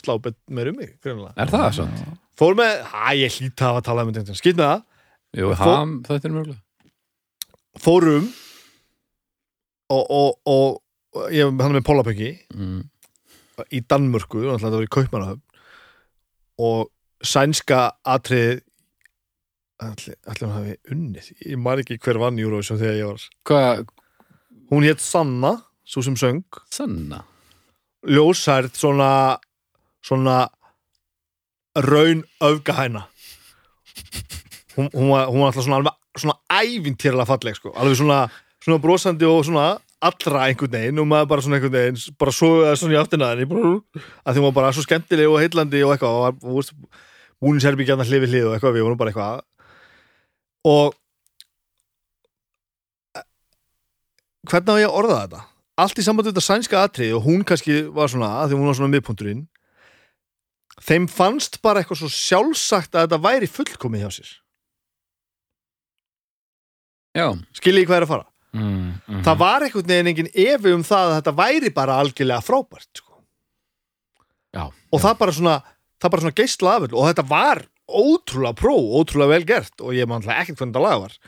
slá bet meir um mig greinilega.
Er það svona?
fór með, hæ, ég hlýta að tala um þetta skipt með það,
Jú,
Fó-
ham, þetta er mjögulega
fórum og, og, og, og ég hann með Pollapöki
mm.
í Danmörku, þetta var í Kaupmannahöfn og sænska atrið allir, hann hafi unnið ég man ekki hver vann Eurovision þegar ég var
Hvað,
hún hétt Sanna, svo sem söng
sanna?
ljósært svona svona raun öfgahæna hún, hún, var, hún var alltaf svona, alveg- svona ævintýrlega falleg sko. alveg svona, svona brosandi og svona allra einhvern veginn og maður bara svona einhvern veginn bara svo svona í áttina að því var bara svo skemmtileg og heillandi og eitthvað og var, þú veist, búninsherbyggjarnar hlið og eitthvað við vorum bara eitthvað. Og hvernig á ég að orða þetta? allt í sambandi við þetta sænska atrið og hún kannski var svona, því hún var svona miðpunturinn þeim fannst bara eitthvað svo sjálfsagt að þetta væri fullkomið hjá sér.
Já,
skiljið hvað er að fara
mm, mm.
það var einhvern veginn enginn efi um það að þetta væri bara algjörlega frábært sko.
já,
og já. það bara svona, svona geysla aföld og þetta var ótrúlega pró, ótrúlega vel gert og ég maður alltaf ekkert hvernig þetta lag var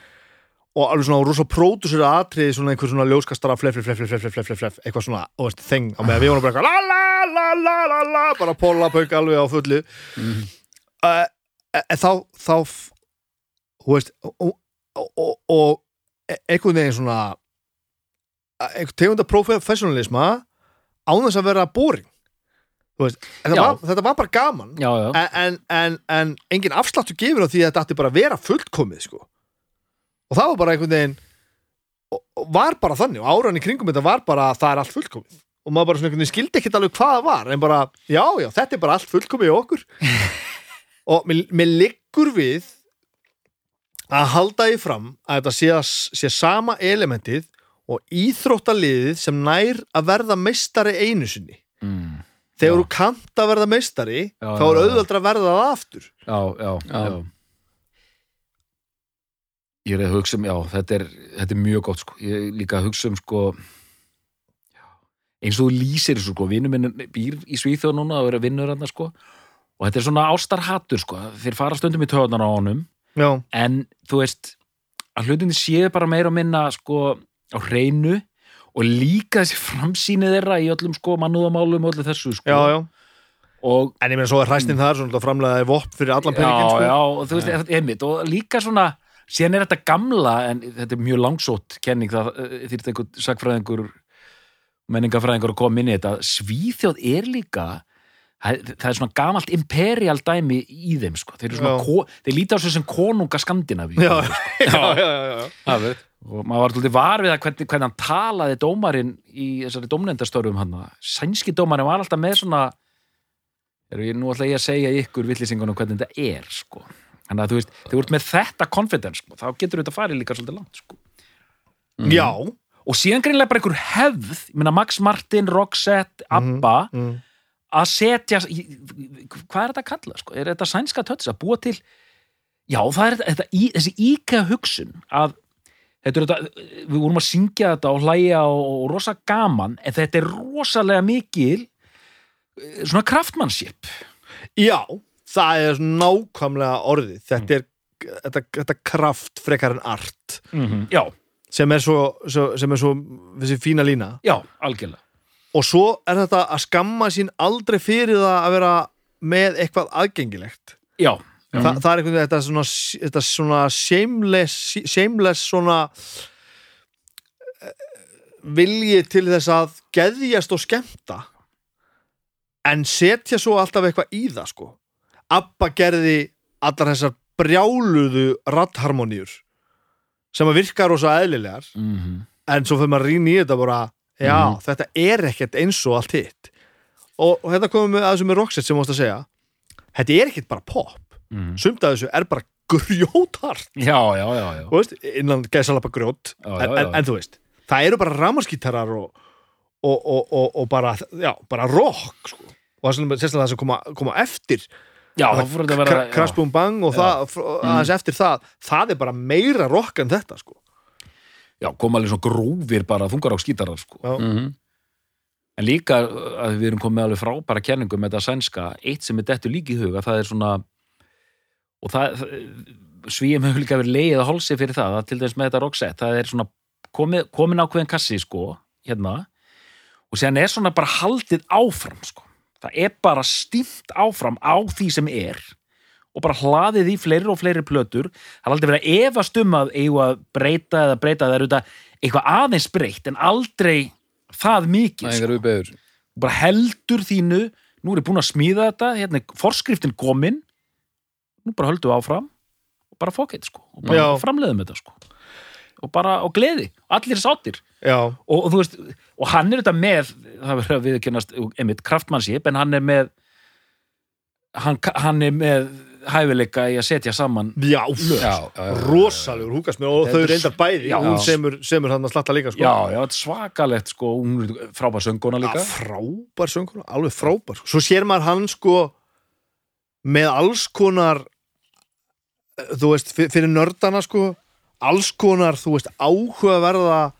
og alveg svona rosalega pródúsir aðtriði svona einhver svona ljóskastara flef, flef, flef, flef, flef, flef eitthvað svona, þú veist, þeng á meða við vorum bara eitthvað la la la la la la bara pólapökk alveg á fulli
mm.
uh, eh, eh, þá þá, þú veist og, og, og, og einhvern veginn svona einhvern tegunda professionalisma án þess að vera boring. Þú veist, var, þetta var bara gaman.
Já, já,
en, en, en, en engin afsláttu gefur á því að þetta átti bara að vera fullkomið sko. og það var bara einhvern veginn var bara þannig og áran í kringum þetta var bara að það er allt fullkomið. Og maður bara svona einhvern veginn skildi ekkert alveg hvað það var en bara, já, já, þetta er bara allt fullkomið í okkur. Og mér liggur við að halda því fram að þetta sé, sé sama elementið og íþróttaliðið sem nær að verða meistari einu sinni
mm.
þegar
Já.
þú kannt að verða meistari
Já,
þá er
já.
auðveldra að verða það aftur
já, já,
Já.
já. Ég er að hugsa um, já, þetta er, þetta er mjög gott sko. Ég er líka að hugsa um sko, já, eins og þú lýsir þessu sko, vinur minn býr í Svíþjóð núna og er vinnur hann sko og þetta er svona ástarhattur sko þeir fara stundum í töðunar á honum
já,
en þú veist að hlutinni séu bara meira og minna sko á hreinu og líka þessi framsýni þeirra í öllum sko mannúðamálum og öllu þessu sko.
Já, já.
Og
En ég meina svo er hræstin þar, svona framlegaði vopp fyrir allan peningin, sko.
já, og þú veist, einmitt og líka svona, síðan er þetta gamla en þetta er mjög langsótt kenning það eh, þýrt einhver sagfræðingur menningafræðingur að koma inn í þetta. Svíþjóð er líka það er svona gamalt imperial dæmi í þeim, sko, þeir
Já.
þeir líta á svo sem konunga Skandinavíu
Já, já, já, já, já.
Veit.
og maður var alltaf var við að hvernig, hvernig hann talaði dómarinn í þessari dómnendastörfum hann sænski dómarinn var alltaf með svona er ég nú ætla ég að segja ykkur villisingunum hvernig þetta er sko. þannig að þú veist, þegar þú ert með þetta confidence sko, þá getur þetta farið líka svolítið langt sko.
Já,
og síðan greinlega bara einhver hefð ég meina Max Martin, Roxette, ABBA
mm.
Að setja hvað er þetta að kalla sko? er þetta sænska tötts að búa til? Já það er þetta, í, þessi íkja hugsun að þetta er þetta, við vorum að syngja þetta og hlæja og, og rosa gaman en þetta er rosalega mikil eh, svona kraftmannship.
Já, það er nákvæmlega orðið. Þetta er þetta, þetta kraft frekar en art.
Já,
sem er svo, svo, sem er svo þessi fína lína.
Já, algjörlega
og svo er þetta að skamma sín aldrei fyrir það að vera með eitthvað aðgengilegt.
Já,
Þa, það er einhvern veginn þetta svona, þetta svona shameless, shameless svona eh, vilji til þess að geðjast og skemmta. En setja svo alltaf eitthvað í það sko. Abba gerði allar þessar brjáluðu rattharmoníur sem að virka rosa eðlilegar.
Mm
en svo fyrir maður að rýna í þetta bara já,
Mhm.
þetta er ekkert eins og allt hitt og, og þetta komum við að þessu með Roxette sem mást að segja þetta er ekkert bara pop
-hmm.
sumt af þessu er bara grjóthart
já, já, já, já.
veist, innan gæsalapa grjót
Já,
en,
já.
En, en þú veist, það eru bara ramaskítarar og, og, og, og, og bara, bara rock sko. og það er það sem koma, koma eftir
já þá fór að vera
Boom Bang og það, aðeins eftir það það er bara meira rock en þetta sko.
Já, koma alveg svona grófir bara þungar á skítarar sko.
Já.
Mhm.
En líka uh, að við erum komið alveg frábæra kenningum með þetta sænska, eitt sem er dettu líka í huga, það er svona og það, svíum hefur líka verið leið að hálsi fyrir það, að til dæmis með þetta roxette, það er svona komið, komin ákveðin kassi, sko, hérna og séðan er svona bara haldið áfram, sko. Það er bara stímt áfram á því sem er og bara hlaðið í fleiri og fleiri plötur. Það er aldrei verið að efast um að eigu að breyta eða breyta, það er auðvitað eitthvað aðeins breytt en aldrei það mikið, sko. bara heldur þínu nú er ég búin að smíða þetta, hérna forskriftin komin nú bara höldum við áfram og bara fokk sko. Og bara
Já.
framleiðum þetta sko. Og bara á gleði, allir sáttir.
Já,
og, og þú veist, og hann er þetta með það verður að viðkennast einmitt kraftmannship, en hann er með hann, hann er með hæfileika í að setja saman.
Já, rosalegur húkasmið og
Þetta
þau
er-
reyndar bæði.
Já.
hún semur, semur hann að slatta líka sko.
já, já, þetta er svakalegt sko, hún er frábær sönguna líka.
Já, frábær söngur, alveg frábær. Svo sér maður hann sko með alls konar eh, þú veist, fyr- fyrir nördana sko alls konar, þú veist, áhugaverða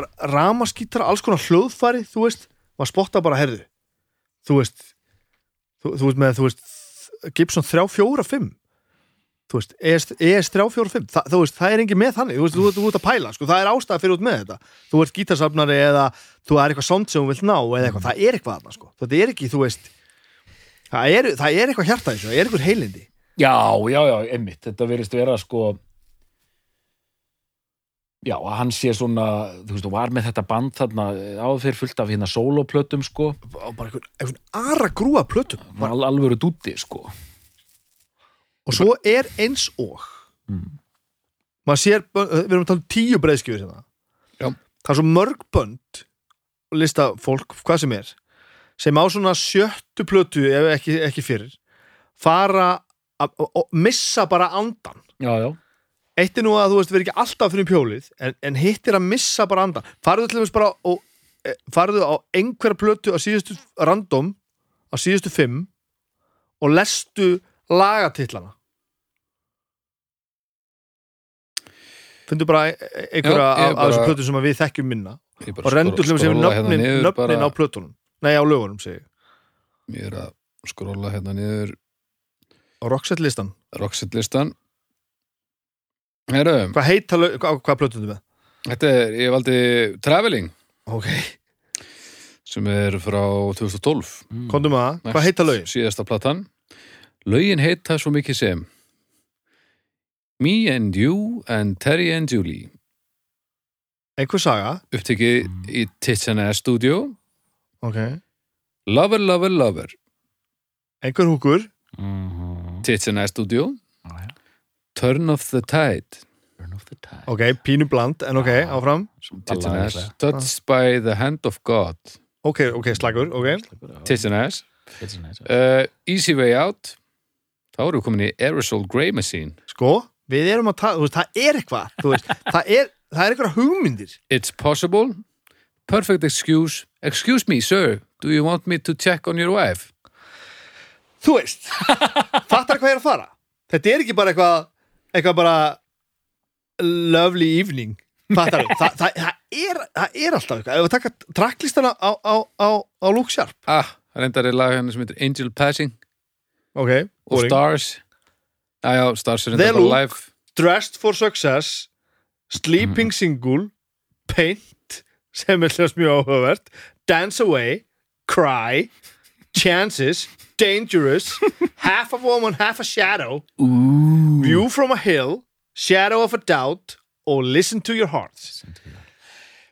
r- ramaskítar, alls konar hljóðfæri þú veist, maður spotta bara herðu þú veist þú, þú veist með, þú veist Gibson 345 þú veist, ES, ES 345 Þa, þú veist, það er engin með þannig, þú veist, þú, ert að pæla sko, það er ástæða fyrir út með þetta. Þú ert gítarsafnari eða þú er eitthvað sound sem þú vilt ná eða eitthvað, það er eitthvað þarna sko. Þetta er ekki, þú veist það er, það er eitthvað hjarta þessu, það er eitthvað heilindi.
Já, já, já, einmitt, þetta verðist vera sko já, hann sé svona þú veist, var með þetta band þarna áður fyrir fullt af hérna soloplötum sko
og bara einhvern, einhvern ara grúa plötum
al alvöru dúti sko
og svo er eins og
Mm.
maður sér, bö- við erum að tala um tíu breiðskjöfur hérna.
Já.
það er svo mörg bönd og lista fólk, hvað sem er sem á svona sjöttu plötu ef ekki, ekki fyrir fara að, missa bara andan
Já, já,
eitt er nú að þú veist, við ekki alltaf fyrir pjólið en, en hitt er að missa bara andan farðu til dæmis bara og e, farðu á einhverja plötu á síðustu random, á síðustu fimm og lestu lagatillana fundu bara e- e- einhverja
Já, ég
af,
bara-
plötu sem að við þekkjum minna
Ég bara
og rendur
skro-
hljóðum sem
skrolla hérna
nöfnin,
niður
nöfnin
bara-
á plötunum. Nei á lögunum segi ég.
Ég er að skrolla hérna niður
á Roxette listan
Roxette listan Herru,
hvað heita lög, hvað, hvað plötunum með?
þetta er, ég valdi Traveling.
Ok,
sem er frá 2012
Mm.
komdu með það, hvað heita lögin?
Síðasta platan. Lögin heita svo mikið sem Me and You and Terry and Julie.
Einhver saga,
upptekið í Tits and Ass Studio.
Ok.
Lover, Lover, Lover.
Einhver húkur,
Mhm.
Tits and Ass Studio. Turn of the Tide.
Turn of the tide.
ok, pínu bland en ok,
Já.
áfram.
Touched by the Hand of God.
Ok, ok, slagur, ok.
Tits and Ass uh, Easy Way Out. Þá erum við komin í Aerosol Grey Machine.
Sko, við erum að tala, þú veist, það er eitthvað þú veist, það er, það er eitthvað hugmyndir.
It's Possible. Perfect Excuse. Excuse me, sir, do you want me to check on your wife?
þú veist, fattar hvað ég er að fara? Þetta er ekki bara eitthvað eitthvað bara lovely evening. Það, það, það, er, það er alltaf eitthvað. Ef við taka tracklistana á, á, á, á Luke Sharp.
Ah, reyndar er lag henni sem heitir Angel Passing.
Ok,
og. Stars. Já, já, Stars er reyndar bara live.
Dressed for Success Sleeping Single Paint sem er hljóðs mjög áhugavert Dance Away Cry Chances Dangerous Half a Woman, Half a Shadow
Ooh.
View from a Hill Shadow of a Doubt og Listen to Your Hearts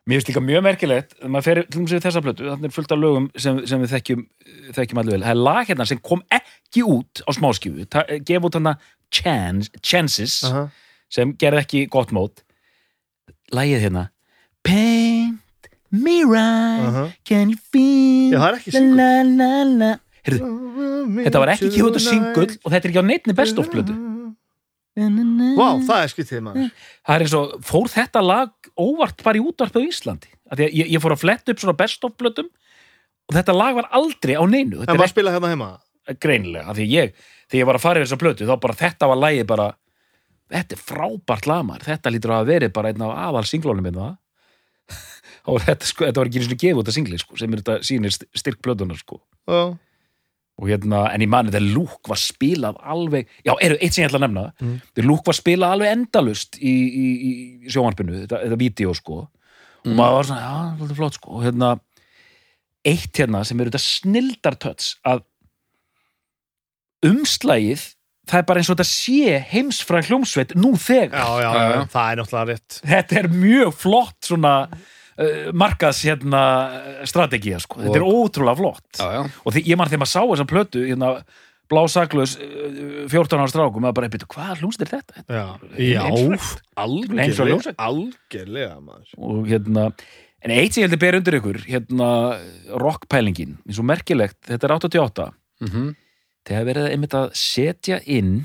Mér finnst líka mjög merkilegt maður fer til dæmis við þessa plötu, þannig er fullt af lögum sem, sem við þekkjum, þekkjum alveg vel það er lag hérna sem kom ekki út á smáskjöfu, gef út hana chance, Chances
uh -huh.
sem gerði ekki gott mót lagið hérna Paint me right
Uh -huh.
Can you feel
Já, single.
la, la, la. Heyrðu, Þetta var ekki út á singull og þetta er ekki á neittni best of plötu.
Vá, það er skyttið maður.
Það er eins og, fór þetta lag óvart bara í útvarpi á Íslandi? Af því að ég, ég fór að fletta upp svona best of plötum og þetta lag var aldrei á neinu.
En
Þetta
maður spila hérna heima?
Greinilega, af því ég þegar ég var að fara yfir þessa plötu, þá bara þetta var lagið bara, þetta er frábært lag maður. Þetta lítur að hafa verið bara einn af aðal singlónum minna og þetta, sko, þetta var ekki einu sinni gefið út að singli sko, sem er þetta sýnir st- styrk plötunar sko.
Já.
Og hérna, en ég mani þegar Luke var spilað alveg, já, eru eitt sem ég ætla að nefna
Mm.
þegar Luke var spilað alveg endalust í, í, í sjónvarpinu, þetta, þetta vídeo sko, og maður var svona já, þetta er flott sko, og hérna eitt hérna sem eru þetta snildartöts að umslægið það er bara eins og þetta sé heimsfræð hljómsveit nú þegar.
Já, já,
Já,
það er náttúrulega rétt.
Þetta er mjög flott svona markaðs hérna strategía sko, þetta er ótrúlega flott.
Já, já,
og ég man þegar maður sá þessa plötu hérna, blásaklaus uh, 14 ára strákum, maður bara, byrju, hvað hljómsveit er þetta?
Já, já algjörlega. Algjörlega maður.
Og hérna en eitt sem ég held að bera undir ykkur hérna rockpælingin, eins og merkilegt þetta er 88
mhm.
Þegar verið einmitt að setja inn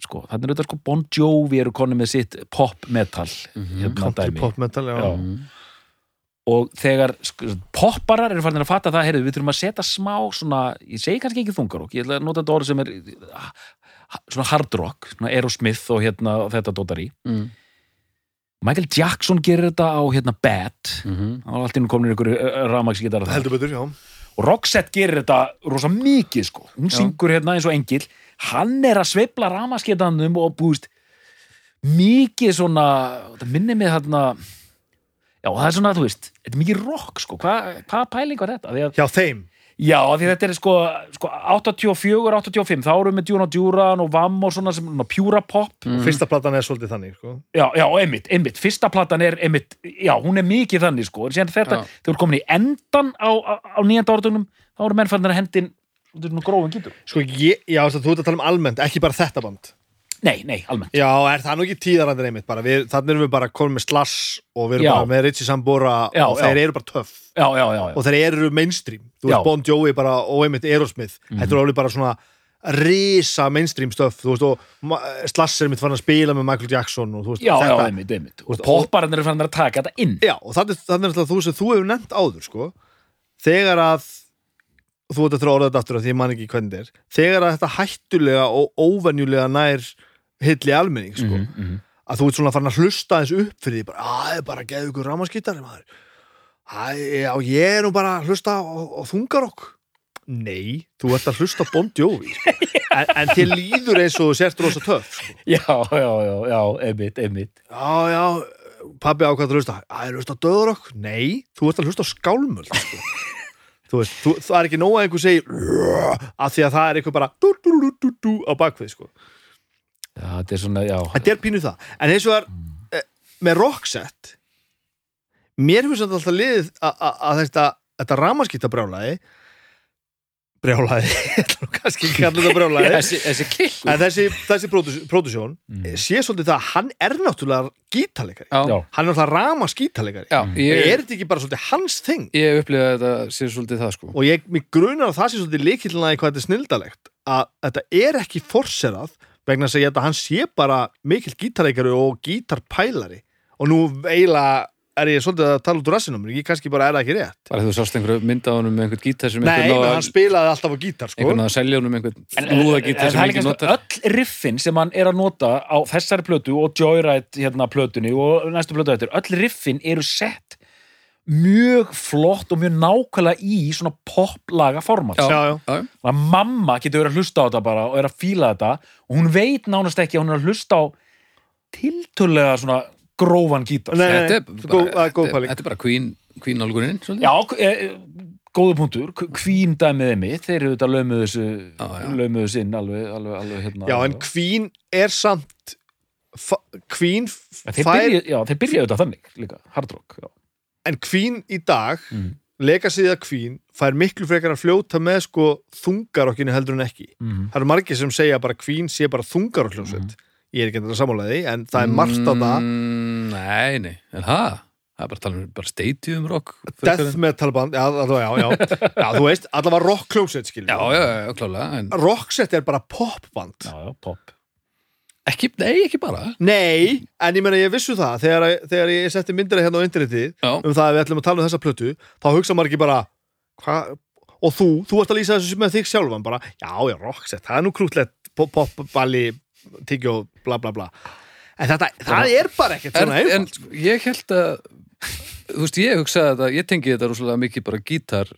sko, þannig er þetta sko Bon Jovi eru konni með sitt pop metal hérna
Country
dæmi.
pop metal, já,
Já. Og þegar sko, popparar eru farin að fatta það, heyrðu, við þurfum að setja smá svona, ég segi kannski ekki þungarokk ég ætla að nota þetta orð sem er ah, svona hard rock, svona Aerosmith og hérna og þetta dótar í.
Mm.
Michael Jackson gerir þetta á hérna Bad.
Mhm.
það var allt innum komin ykkur rafmagsgítar
Heldur betur, já.
Og Roxette gerir þetta rosa mikið sko, hún syngur hérna eins og engil hann er að sveifla ramaskeitanum og búist mikið svona, það minnir mig þarna já það er svona, þú veist þetta er mikið rock sko, hvað hva pæling var þetta? Því að,
Hjá þeim?
Já, því að þetta er sko, sko 84, 85, þá erum við með Djúna Djúran og Vam og svona sem svona pjúra pop.
Mm.
Fyrsta platan er svolítið þannig, sko.
Já, já, einmitt, einmitt, fyrsta platan er einmitt, já, hún er mikið þannig sko, þetta,
Já.
þegar komin í endan á, á, á nýjanda orðunum, þá eru mennfæðin að hendin út í svona grófum gítur.
Sko, ég, já, þú ert að tala um almennt, ekki bara þetta band
Nei, nei, almennt.
Já, er það nú ekki tíðarandir einmitt bara við, Þannig erum við bara komin með Slash og við erum
Já.
bara með Richie Sambora
Já,
og þeir
já.
eru bara töff
Já, já, já, já.
og þeir eru mainstream Þú veist, Bon Jovi bara og einmitt Aerosmith Þetta er alveg bara svona risa mainstream stöf þú veist, og Slash er mitt fann að spila með Michael Jackson og þú veist,
Já, já,
þetta
einmitt, einmitt. Og popparinn eru fann að taka þetta inn.
Já, og þannig, er alltaf þú sem þú hefur nefnt áður sko, þegar að þú ert að orða þetta aftur að því ég man ekki hvernig þetta er þegar að þetta hættulega og óvenjulega nær hilli almenning sko,
Mhm, mhm.
að þú ert svona farin að hlusta þess upp fyrir því bara, að það er bara að geða ykkur rámaskýttari maður já, ég er nú bara að hlusta á, á þungarokk Nei, þú ert að hlusta Bon Jovi sko. en, en þér líður eins og sért rosa töff sko.
Já, já, já, já, einmitt, einmitt
Já, já, pabbi á hvað þú hlusta Æ, er hlusta á döðarokk? Nei, þú ert að hlusta skálmöld sko. Þú veist, þú, það er ekki nóg að einhver segir að því að það er einhver bara dú, dú, dú, á bakvið sko.
Já, þetta er svona, já.
Þetta er pínu það. En eins og það er með rockset Mér hefur samt alltaf liðið að- að að þetta, þetta ramaskýta brjálaði brjálaði kannski ekki að kalla þetta brjálaði
Þessi, þessi kill
en þessi, þessi pródusjón
Mm.
sé svolítið það að hann er náttúrulega gítalegari hann er náttúrulega ramaskítalegari
já
ég,
ég,
er þetta ekki bara svolítið hans þing?
Ég upplifa þetta sé svolítið það sko.
Og ég, mig grunar að það sé svolítið líkillina í hvað þetta er snildalegt að þetta er ekki forserað vegna þess að held að hann sé bara mikill gítarleikari og gítarpælari. Og nú eiginlega er ég svolítið að tala út úr rassinum ég kannski bara er það ekki rétt.
Bara þú sást einhverju mynda á honum með einhvern gítar sem
Nei,
einhvern
hann spilaði alltaf á gítar sko.
einhvern að selja honum einhvern
En- en-
lúða gítar
það
sem
er svo
notar.
öll riffin sem hann er að nota á þessari plötu og Joyride hérna plötunni og næstu plötu eftir, öll riffin eru sett mjög flott og mjög nákvæmlega í svona poplaga format.
Já.
já, já.
Já,
að mamma getur verið að hlusta á þetta bara og er að fíla þetta. Og hún veit nánast ekki að hún er að hlusta á tiltölulega svona grófan gítar.
Nei, nei,
Þetta er
góð-
bara,
góð
þetta, þetta er bara Queen, Queen álgurinn svolítið.
Já, e, góðu punktur, kvín dæmið mitt, þeir eru þetta lömuðu sinn alveg, alveg, alveg hérna.
Já, en Queen er samt Queen fær
byrja, já, þeir byrja auðvitað þannig líka, hard rock já.
En Queen í dag
Mm.
legacyða Queen fær miklu frekar að fljóta með sko þungarokkinu heldur en ekki.
Mm.
það eru margir sem segja bara Queen sé bara þungarokkljónsveit ég er ekki að sammála því en það er margt á það.
Mm, Nei, nei, en það? Það er bara að tala um bara stadium rock
death metal band, já, já, já, já. Þú veist, allavega
já, klálega en
rockset er bara popband.
Já, já, pop
ekki, nei, ekki bara
nei, en ég meina ég vissu það þegar, þegar ég setti myndir hérna á internetið
Já,
um það að við ætlum að tala um þessa plötu þá hugsa maður ekki bara hva? og þú, þú ert að lýsa þessu með þig sjálfan bara, já, já, rockset, það er nú krútlegt pop, pop balli, tyggjó bla bla bla en þetta, það er bara ekkert
en,
svona
en
einfalt sko.
ég held að þú veist, ég hugsaði þetta ég tengi þetta rosalega mikið bara gítar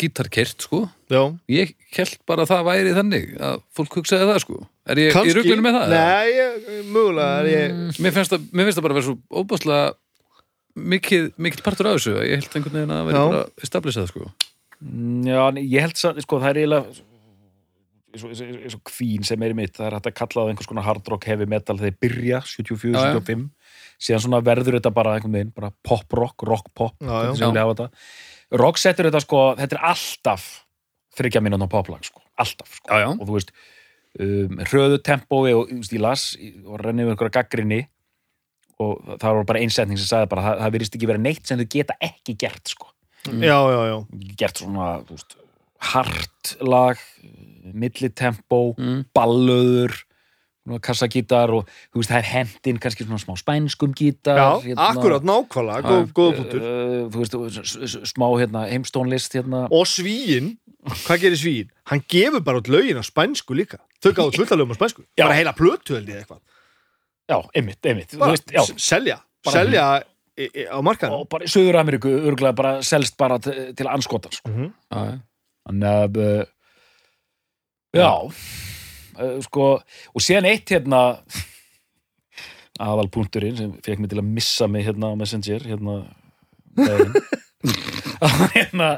gítarkert, sko
já,
ég held bara að það væri þannig að fólk hugsaði það, sko er ég í
kannski,
ruglunum með það? eða?
nei, ég, mögulega ég
Mér finnst það, mér finnst það bara að vera svo óbúslega mikið, mikið partur af þessu ég held einhvern veginn að vera
Já.
bara established sko.
Mm, Já, ég held samt, sko, það er eiginlega eins og- eins og- eins og kvín sem er í mitt, það er hægt að kalla það einhvers konar hard rock, heavy metal þegar þeir byrja 74,
Já, já.
75 síðan svona verður þetta bara einhvern veginn bara pop rock, rock pop
Já, já.
Vilja hafa þetta. sko, þetta er alltaf þryggja mínúna poplag, sko, alltaf sko.
Já, já.
og þú veist um, hröðu tempói og þú veist, ég las og renni við einhverja gaggrinni og það var bara einsetning sem sagði bara það, það virðist ekki vera neitt sem þau geta ekki gert sko
já, já, já,
gert svona þú veist, hart lag millitempó,
Mm.
ballöður kassagítar og þú veist það er hendin kannski svona smá spænskum gítar
já akkurat, nákvæmlega, góð, góð punktur.
uh, þú veist, smá hérna, heimstónlist hérna.
Og svíin, hvað gerir svíin hann gefur bara út lögin á spænsku líka. Þau gáðu fullt að lögum á spænsku.
Já.
bara heila plötu ég eitthvað.
Já, einmitt, einmitt.
Bara
veist, já,
selja,
Bara-
selja í, í, á markaðin
og bara í Suður Ameríku örgulega bara selst bara til, anskotar sko.
Mhm.
Já, já.
þannig að uh, já uh, sko, og síðan eitt hérna aðal punkturinn sem fekk mig til að missa mig hérna á Messenger hérna, hérna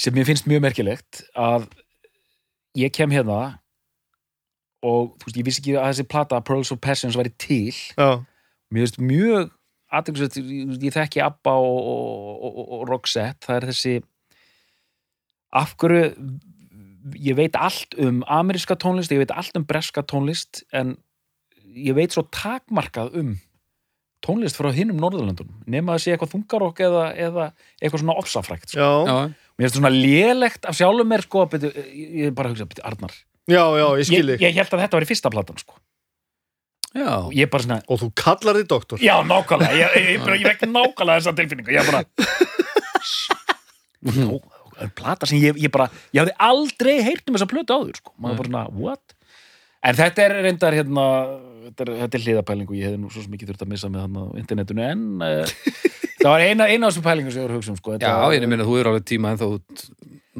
sem mér finnst mjög merkilegt að ég kem hérna og þú veist, ég vissi ekki að þessi plata Pearls of Passions væri til.
Já,
mér finnst mjög aðeinsvægt, ég þekki Abba og, og, og, og Roxette, það er þessi af hverju ég veit allt um ameríska tónlist, ég veit allt um breska tónlist en ég veit svo takmarkað um tónlist frá hinnum Norðurlöndunum nema að sé eitthvað þungarokk eða, eða eitthvað svona ofsafrækt sko.
já,
Já,
mér finnst það svona lélegt af sjálfum mér sko, beti, ég er bara að hugsa, beti, Arnar.
Já, já, ég skil
ég,
þig.
ég held að þetta var í fyrsta platan sko.
já.
og ég bara svona,
og þú kallar þig doktor?
Já, nákvæmlega, ég, ég, ég, ég vekk nákvæmlega þessa tilfinningu, ég er bara plata sem ég, ég bara, ég hafði aldrei heyrt um þessa plötu áður, sko, maður bara svona, what? En þetta er reyndar hérna, þetta er, þetta er hliðapæling og ég hefði nú svo ekki þurft að missa með hann á internetinu en uh, það var eina, eina af þessum pælingum sem ég voru að hugsa um sko. Þetta
Já,
var-
ég meina þú er alveg tíma en þá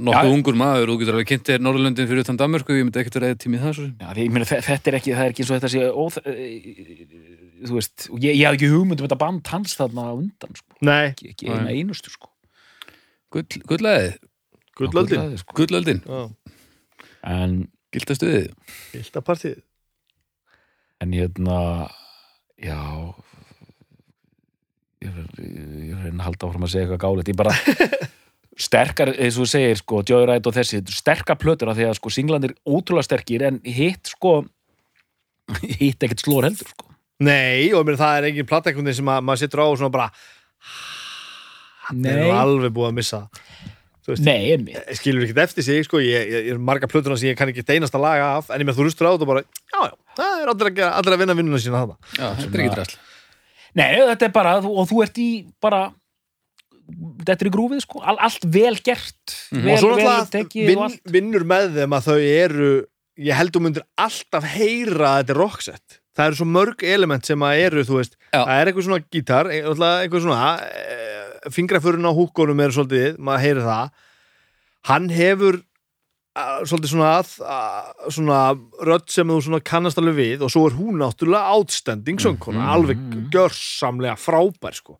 nokkuð
Já.
ungur maður og þú getur alveg kynnt þér Norðurlöndin fyrir utan Danmörku, ég myndi ekkert vera eða tími í það svo.
Já, ég meina, þe- þetta er ekki, það er ekki eins og þetta sé óþ... þú veist, ég, ég hafði ekki hugmynd um þetta band hans þarna undan, sko.
Nei,
ekki, ekki eina einustu, sko.
Gull, gullaðið,
gullöldin
Gullaði, sko.
gullöldin,
En,
gildastuðið.
Gildapartið.
En hérna, já, ég er er að halda áfram að segja eitthvað gáleitt, ég bara sterkar, eins og þú segir, sko, Joyride og þessi, þetta eru sterkar plötur af því að, sko, singlandir ótrúlega sterkir, en hitt, sko, hitt ekkert slór heldur, sko.
Nei, og mér, það er engin plattekundi sem að, maður sittur á og svona bara er nú alveg búið að missa veist,
Nei, einmitt.
skilur ekkert eftir sig sko, ég, ég, er marga plötuna sem ég kann ekki einasta laga af, en ég með þú rustur á þetta og bara já, já, það er allir að, gera- allir að vinna vinnuna sína þarna
Já, þetta er ekki drasl.
Nei, þetta er bara, þú- og þú ert í bara, þetta er í grúfið, sko, All, allt vel gert, vel,
og svo náttúrulega
tekið og
vinn,
allt.
vinnur með þeim að þau eru ég held þú myndir alltaf heyra að þetta er rocksett það eru svo mörg element sem að eru þú veist,
Já.
það er eitthvað svona gítar eitthvað eitthvað svona fingrafurinn á húkkonum er svolítið, maður heyri það. Hann hefur svolítið svona að svona rödd sem þú kannast alveg við og svo er hún náttúrulega outstanding söngkona, alveg gjörsamlega frábær sko.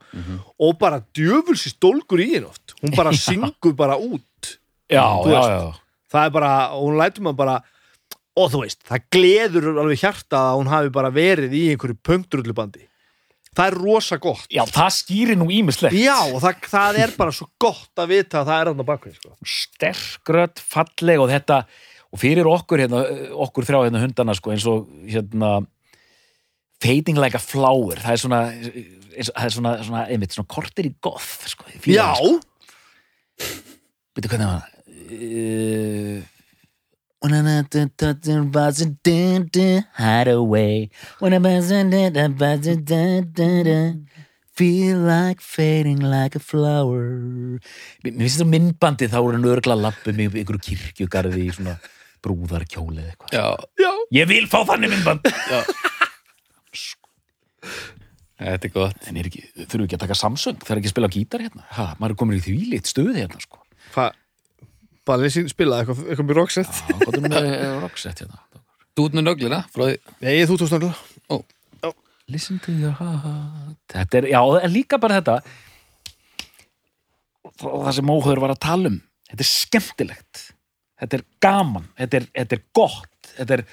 Og bara djöfulsi stólgur í henn oft. Hún bara syngur bara út.
Já, já,
veist.
já.
það er bara, hún lætur maður bara og þú veist, það gleður alveg hjarta að hún hafi bara verið í einhverju punkturullubandi það er rosa gott
Já, það skýrir nú ímislegt.
já, og það, það er bara svo gott að vita að það er hann á bakvið sko.
Sterkrödd, falleg og þetta, og fyrir okkur hérna, okkur þrjá hérna hundana, sko, eins og hérna, fading like a flower, það er svona, eins, það er svona, svona, einmitt, svona kortir í goth, sko.
já,
það, sko. Veitu hvernig var það? When I'm at the touching buzzing dun dun hideaway When dun dun dun Feel like fading like a flower. Mér finnst þetta myndbandið þá er hann örgla lappum í einhverju kirkjugarði í svona brúðarkjóli eða eitthvað.
Já,
já.
Ég vil fá þannig myndband.
Þetta er gott.
En er ekki, þurfum við ekki að taka Samsung Það er ekki að spila á gítar hérna? Ha, maður er komin í því lít stuði hérna sko.
Hvað bara leysin spila eitthvað, eitthvað mjög rocksett
Já, hvað er með rocksett hérna
Þú út með nöglina
nei, þú tókst náttúrulega
Listen to your heart. Þetta er, já, en líka bara þetta. Það sem óhauður var að tala um. Þetta er skemmtilegt. Þetta er gaman, þetta er, þetta er gott. Þetta er,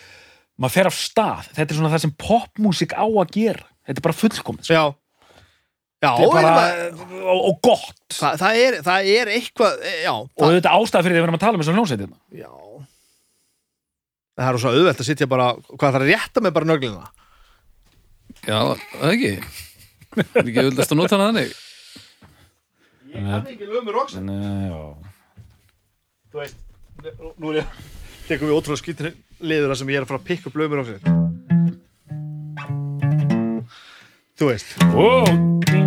maður fer af stað. Þetta er svona það sem popmúsik á að gera. Þetta er bara fullkomið
já, já
er bara,
bara,
og, og gott.
Það, það, er, það er eitthvað e, já,
og
það,
þetta ástæða fyrir því að við erum að tala um þessum hljómsveitina
já. Það er svo auðvelt að sitja bara hvað það er að rétta með bara nöglina?
Já, það ekki. Það er ekki vildast að nota hana þannig.
ég kann ekki lögum með
já.
þú veist, nú er ég tekum við ótrúlega skýtri liður þar sem ég er að fara að pikka upp lögum með rocksett þú veist.
Ding,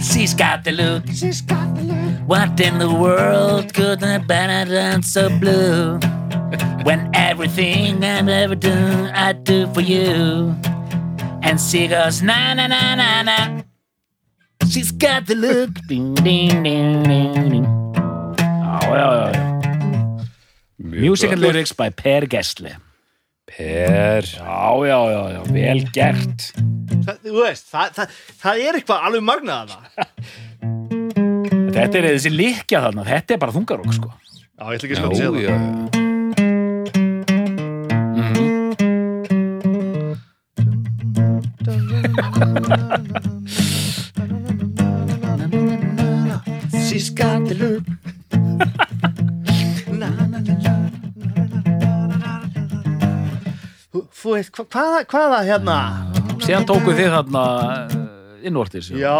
She's got the look. She's got the look. What in the world could have been done so blue? When everything I've ever done I do for you. And she goes na na na na na. She's got the look. Ding ding ding ding ding. Já, já, já, já Music and lyrics by Per Gessle
Per.
Já, já, já, já, vel gert.
Það, Þú veist, það, það, það er eitthvað alveg magnað það
Þetta er þessi líkja þarna, þetta er bara þungarók sko.
Já, ég ætla ekki að skjóta að segja
já.
það. She's got the look Þú veist, hva- hvaða, hvaða hérna
Síðan tóku þið þarna uh, innvortis
Já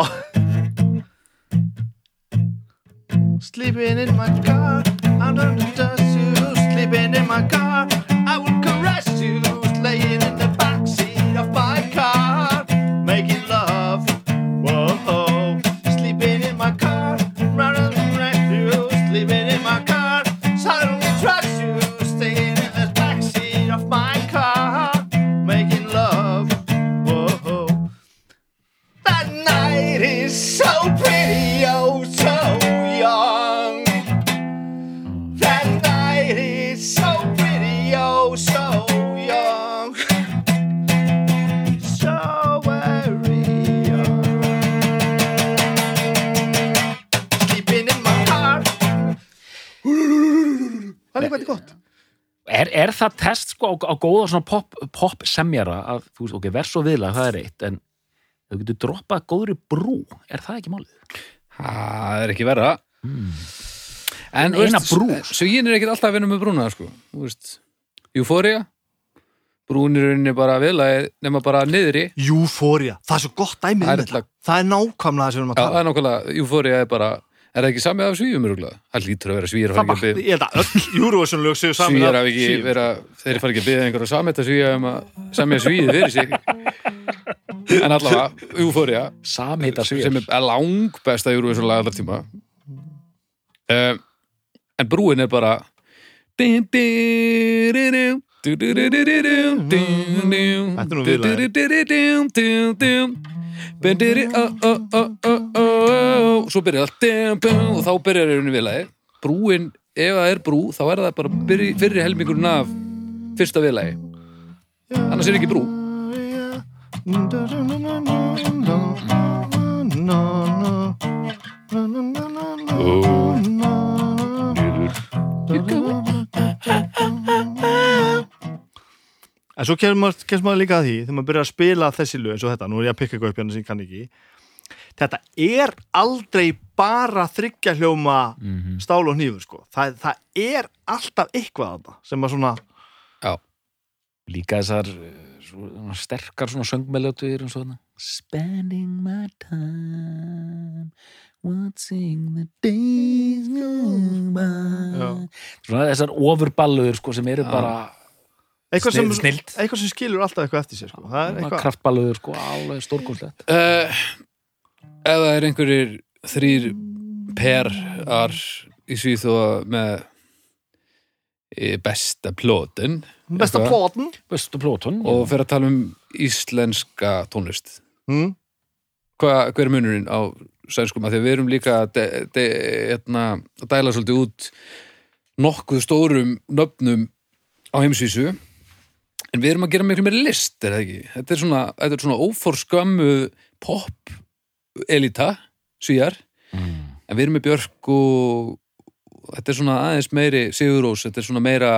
sleeping in my car. I'm not just you sleeping in my car. Það
test sko á, á góða svona pop, pop semjara að þú veist, ok, vers og viðlag, það er eitt en þau getur droppað góðri brú er það ekki málið?
Það er ekki verra
Mm.
En
Eina
veist,
brú.
Sögin er ekkert alltaf að vinna með brúna sko. Þú veist, Euphoria Brún er rauninni bara viðlagi nema bara niðri
Euphoria. Það er svo gott dæmið
Það
um þetta.
alltaf-
Það er nákvæmlega það sem við erum að
Já,
tala.
það er nákvæmlega, Euphoria er bara Er það ekki samið af svíjum öruglega? Það lítur að vera svíjar að fara ekki að byggja
ég held að öll Eurovision lög séu saman
Svíjar hafa ekki vera Þeir fara ekki að byggja einhverja samið að svíja um að semja svíið fyrir sig. En allavega, Euphoria
Samheita
sem
svíjar
er lang besta Eurovision lag allar tíma. Um, en brúin er bara Þetta
er nú
svo byrjar allt og þá byrjar er unni viðlagi brúin, ef það er brú þá er það bara byrji, fyrri helmingurinn af fyrsta viðlagi annars er ekki brú
En svo kemur maður, kemur maður líka að því þegar maður byrjar að spila þessi lög eins og þetta, nú er ég að pikka eitthvað upp hérna sem ég kann ekki Þetta er aldrei bara þryggja hljóma
Mhm.
stál og hnífur sko. það, það er alltaf eitthvað að það sem að svona
já,
líka þessar svona sterkar svona söngmeljótur og svona Spending my time watching the days go by
Já.
svona þessar ofurballuður sko sem eru
Já.
bara
eitthvað sem, eitthvað sem skilur alltaf eitthvað eftir sér sko. það er eitthvað
kraftballuður sko alveg stórkostlegt.
Uh, ef það er einhverjir þrýr perar í Svíþóa með eh, besta plótin
besta plóten
bestu plótun
og fyrir að tala um íslenska tónlist.
Mm.
Hva, hver er munurinn á sænskum? Að því að við erum líka að, de, de, etna, að dæla svolítið út nokkuð stórum nöfnum á heimsvísu en við erum að gera miklu meiri list er það ekki? Þetta er svona, þetta er svona óforskömmu pop elita, svíjar
mm.
en við erum með Björk og þetta er svona aðeins meiri Sigurós, þetta er svona meira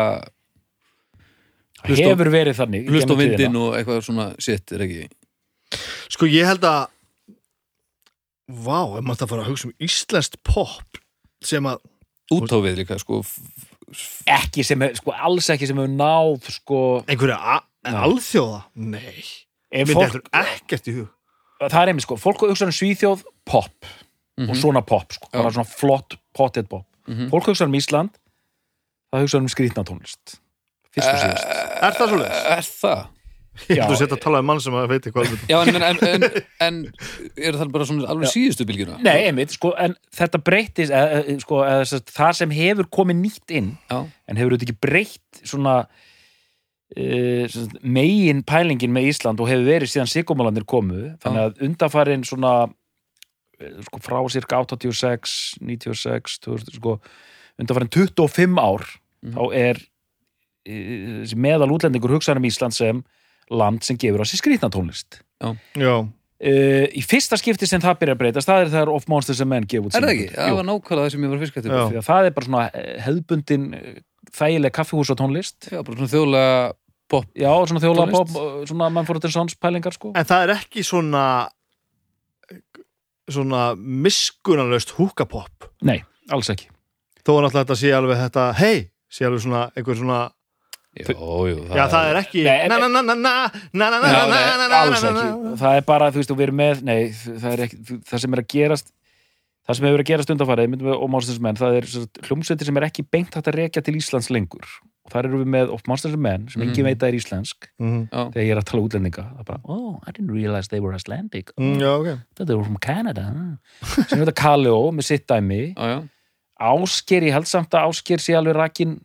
Hlust á-
hefur verið þannig í
hlust á vindin og eitthvað svona sitt, er ekki?
sko ég held að vá, ef maður það fara að hugsa um íslenskt pop sem að
Útófið líka, sko
ekki sem, er- sko, alls ekki sem hefur náð sko,
einhverja alþjóða? Nei,
ef
myndi
fólk,
eftir ekkert í hug.
Það er einmitt sko, fólk hugsa um Svíþjóð pop. Og svona pop sko,
Já.
bara svona flott potted pop,
Mhm.
fólk hugsa um Ísland það hugsa um skrýtna tónlist. Fyrst og síðast.
Er það svoleiðis?
Er það?
Ég
Já.
held að setja að tala um mann sem að veit eitthvað.
Já, en, en, en, en, er það bara svona alveg síðustu bylgjuna?
Nei, einmitt, sko, en þetta breytist sko, það sem hefur komið nýtt inn
Já,
en hefur þetta ekki breytt svona uh, megin pælingin með Ísland og hefur verið síðan sigumólandir komu þannig að undanfarin svona eh, sko, frá cirka 86 96, 2000 sko, undanfarin 25 ár
Mhm.
þá er þessi meðal útlendingur hugsaður um Ísland sem land sem gefur á sér skrýtna tónlist.
Já,
Uh, í fyrsta skipti sem það byrja að breytast það er þegar Of Monsters and Men gefa út
er það ekki? Það var nákvæmlega það sem ég var fyrst
Já.
því að það er bara svona eh, hefðbundin eh, þægileg kaffihús og tónlist.
Já, bara svona þjóðlega pop.
Já, svona þjóla
Tónlist.
pop, svona Manfred Sons pælingar sko.
En það er ekki svona svona miskunanlaust húkapop?
Nei, alls ekki.
Þó er náttúrulega þetta sé alveg þetta hei, sé alveg svona einhver svona
Jú, jú, það,
já, það er ekki
alls ekki. Það er bara, þú veist, við erum með nei, það er ekki, það sem er að gerast það sem hefur að gerast undanfarið og mánstensmenn, það er hljómsveitir sem er ekki beint hægt að rekja til Íslands lengur. Og þar eru við með of mánstensmenn sem
ekki
veit að er íslensk. Þegar ég er að tala útlendinga bara, oh, I didn't realize they were Icelandic.
Oh, mm, já, okay.
they were from Canada sem hefur þetta Kaleo með sitt dæmi. Ásker, ég held samt að ásker sé alveg rakin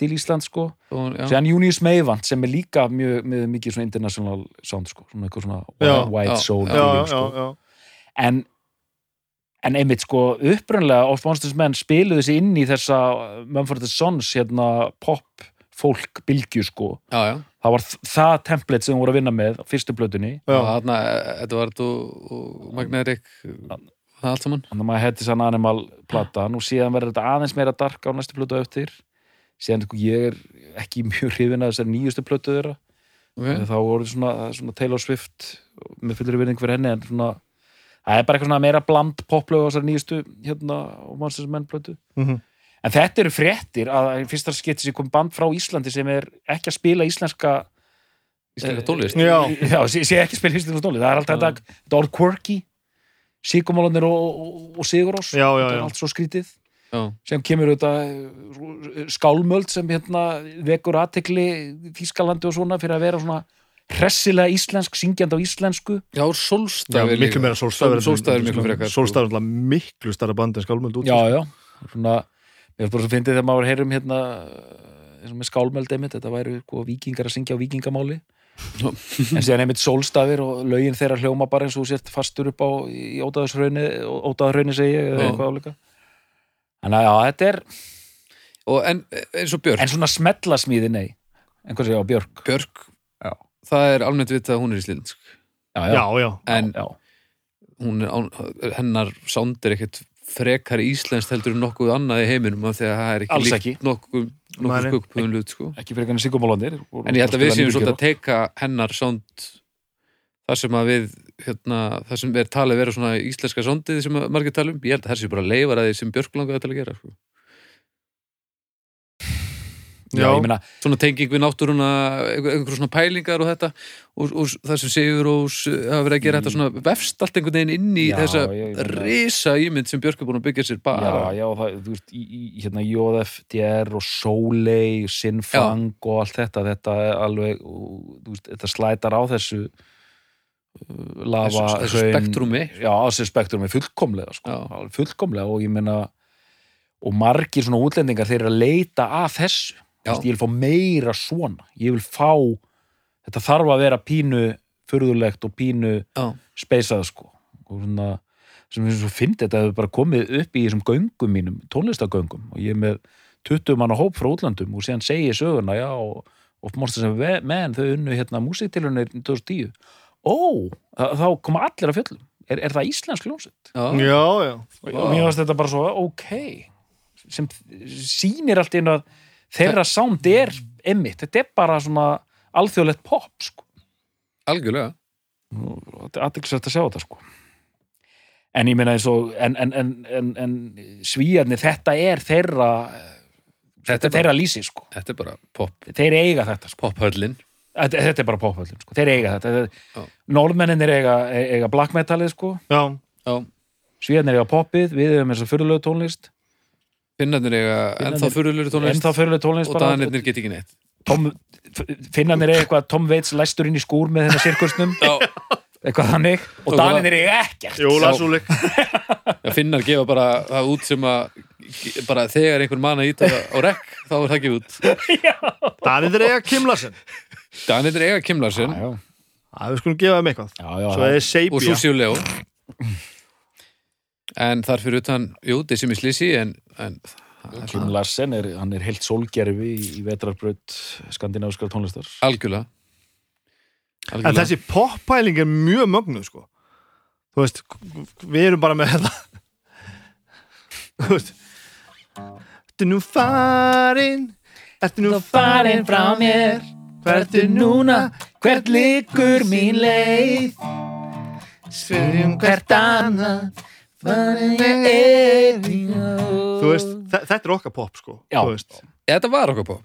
til Ísland sko. Sér Június Meivand sem er líka mjög, mjög mikið svona international sound sko, svona eitthvað svona
Já,
white
já,
soul
Já, já,
sko.
já
en en einmitt sko upprunlega of Monsters Men spiluðu þessi inn í þessa Mumford Sons hérna pop fólk bylgju sko.
Já, já.
það var það template sem hún voru að vinna með á fyrstu
og þarna Edvard og, og Magnerik það allt saman.
Þannig að maður hætti sann Animal platan og síðan verður þetta aðeins meira dark á næstu á eftir síðan sko, ég er ekki mjög hrifin að þessari nýjustu plötu þeirra.
Okay.
þá voru svona, svona Taylor Swift með fullri vinning fyrir henni en svona það er bara eitthvað meira bland poplög á þessari nýjustu hérna og Monsters Men plötu.
Mhm.
en þetta eru fréttir að fyrsta skipti sem kom band frá Íslandi sem er ekki að spila íslenska
Íslenska tónlist.
Já.
já sé, sé ekki að spila íslenska tónlist. Það er alltaf þetta, þetta orð quirky Sigurmálanir og, og, og Sigurós
Já, já,
þetta er allt svo skrítið
já,
sem kemur auðvitað skálmöld sem hérna vekur aðtekli Þískalandi og svona fyrir að vera svona hressilega íslensk, syngjandi á íslensku.
Já,
Já,
sólstafi
miklu meira sólstafir
Sólstafir er miklu frekar, sko.
Sólstafir er miklu starra band en skálmöld út
já, já, svona mér finnst bara svo fyndið þegar maður heyrum hérna eins og með skálmöld einmitt, þetta væri sko, vikingar að syngja á vikingamáli en síðan einmitt sólstafir og lögin þeirra hljóma bara eins og sért fastur upp á í ótaðurhrauni segi eða
Já.
eitthvað álíka þannig að já, þetta er
og en eins og Björk
en svona smetlasmíði, nei en hvað segja á Björk
Björk,
Já.
það er almennt vitað að hún er íslensk
já,
Já, já
en
já.
hún er, hennar sound er ekkert frekar íslenskt heldur en nokkuð annað í heiminum af því að það er ekki
Alls
líkt
ekki.
nokkuð, hlut sko.
ekki fyrir kannar Sigurmálónir
en ég held að við séum svolítið að teika hennar sound það sem að við hérna, það sem er talið vera svona íslenska soundið sem margir tala um, ég held að það sé bara leifar að því sem Björk langaði til að gera sko.
já, ég meina,
svona tenging við náttúruna einhver, einhver svona pælingar og þetta og, og það sem Sigur Rós hafa verið að gera þetta svona vefst allt einhvern veginn inn í
Já,
þessa
ég
risa ímynd sem Björk er búin að byggja sér bara.
Já, já, það, þú veist, í, í hérna JFDR og Soleil, Sinfang og allt þetta, þetta er alveg, og, þú veist, þetta slætar á þessu lava,
þessu, spektrumi
já, þessu spektrumi fullkomlega, sko, fullkomlega. Og ég meina, og margir svona útlendingar þeir eru að leita að þessu. Veist, ég vil fá meira svona. Ég vil fá, þetta þarf að vera pínu furðulegt og pínu
já,
speysað sko. Og svona sem ég fyndi þetta hefur bara komið upp í þessum göngum mínum, tónlistagöngum. Og ég er með 20 manna hóp frá útlandum og síðan segi ég söguna, já og, og mástu sem menn, þau unnu hérna músiktilunir 2010 ó, þá koma allir að fjöllum. Er, er það íslensk ljónsett?
já,
Já,
og mér varst þetta bara svo, ok sem sýnir allt einu að þeirra sound er emmitt, þetta er bara svona alþjóðlegt pop sko.
Algjörlega.
Þetta er aðeinsvægt að sjá þetta sko. En ég meina eins og en, en, en, en, en svíjarnir þetta er þeirra þetta
Þetta er
er þeirra lýsi sko.
Þetta er bara pop,
þeir eiga þetta sko.
Pophöllin
þetta, þetta er bara pophöllin sko, þeir eiga þetta.
Já.
norðmenninir eiga, eiga black metalið sko.
Já,
já,
svíjarnir eiga poppið, við hefum þess að fyrirlegu tónlist.
Finnarnir eiga ennþá fyrirlur
en
tónlist
tónlist
og
bara.
Danirnir get ekki neitt.
Tom, finnarnir eiga eitthvað Tom Waits læstur inn í skúr með þennar sirkusnum.
Já,
eitthvað þannig. Og danirnir eiga ekkert.
Jólasúlik
já finnar gefa bara það út sem að bara þegar einhver manna ít á rekk þá er það ekki út.
Danið er eiga Kim Larsen
danirnir eiga Kim Larsen.
Já,
Það við skulum gefa þeim eitthvað.
Já, já,
Svo
já.
er
og
Seibia
Susi og Leo en þar fyrir utan, jú, Decimi Slissi en, en
Kim Larsen er, hann er heilt sólgerfi í, vetrarbraut skandinaviskar tónlistar.
Algjörlega.
En
algjörlega
þessi poppæling er mjög mögnuð sko. Þú veist, við erum bara með þetta. Þú veist. Ertu nú farin? Ertu nú farin frá mér Hvert er núna?
Hvert liggur mín leið?
Spyrjum hvert annað. Þú veist, þe- þetta er okkar pop sko
Já.
Þetta var okkar pop.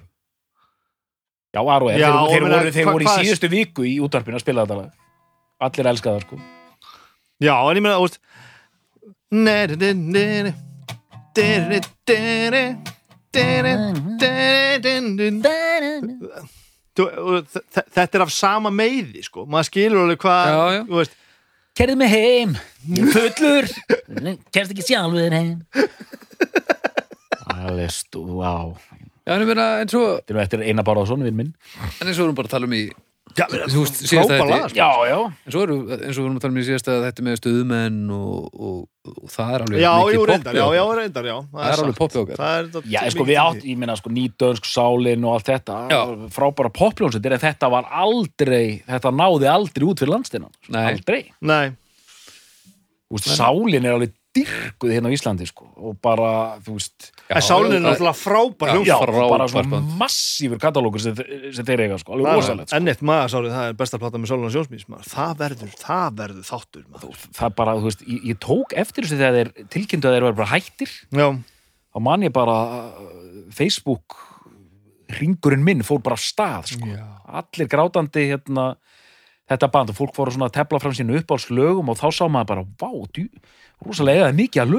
Já, var og er,
Já,
þeir, þeir, voru, þeir voru í síðustu viku í útvarpinu að spila þetta lag. Allir elska það sko.
Já, en ég meina, þú veist Nei, nei, nei, nei, nei. Diri, diri, diri, diri, Þetta er af sama meiði sko. maður skilur alveg hvað
Kerðu mig heim, fullur. Kerst ekki sjálfur heim. Alveg stú,
eins og,
Þetta er nú eftir Einar Bárðarsson, vinn minn.
En eins og við erum bara að tala um í
já,
Þú veist, síðasta
frábær
þetta-
lag, sko.
Já, já
eins og, eru, eins og við erum að tala um í síðast að þetta með stuðmenn og, og, og það er alveg
já,
mikið
reyndar, já, já, reyndar, já
Það er alveg
satt.
poppið okkar.
Það er þetta
Já, sko, við átt, ég meina, sko, nýdönsk sálin og allt þetta,
Já.
frábæra popljónsettir, en þetta var aldrei, þetta náði aldrei út fyrir landstinnan,
Nei.
aldrei.
Nei,
Þú veist, sálin er alveg dyrkuð hérna á Íslandi, sko, og bara, þú veist,
en sálinn er náttúrulega frábær
Já,
bara svona massífur katalókur sem, sem þeir eiga, sko, alveg rosalegt, sko.
enn eitt magasárið, það er besta plata með Sólun og Sjónsmís maður. það verður, það verður þáttur maður.
Það bara, þú veist, ég, ég tók eftir þessu þegar þeir tilkynntu að þeir var bara hættir,
já,
þá man ég bara Facebook ringurinn minn fór bara af stað sko. allir grátandi hérna, þetta band og fólk fóru svona að tefla fram sínu uppáhaldslögum og þá sá maður bara vá, djú, rosalega eða mikið að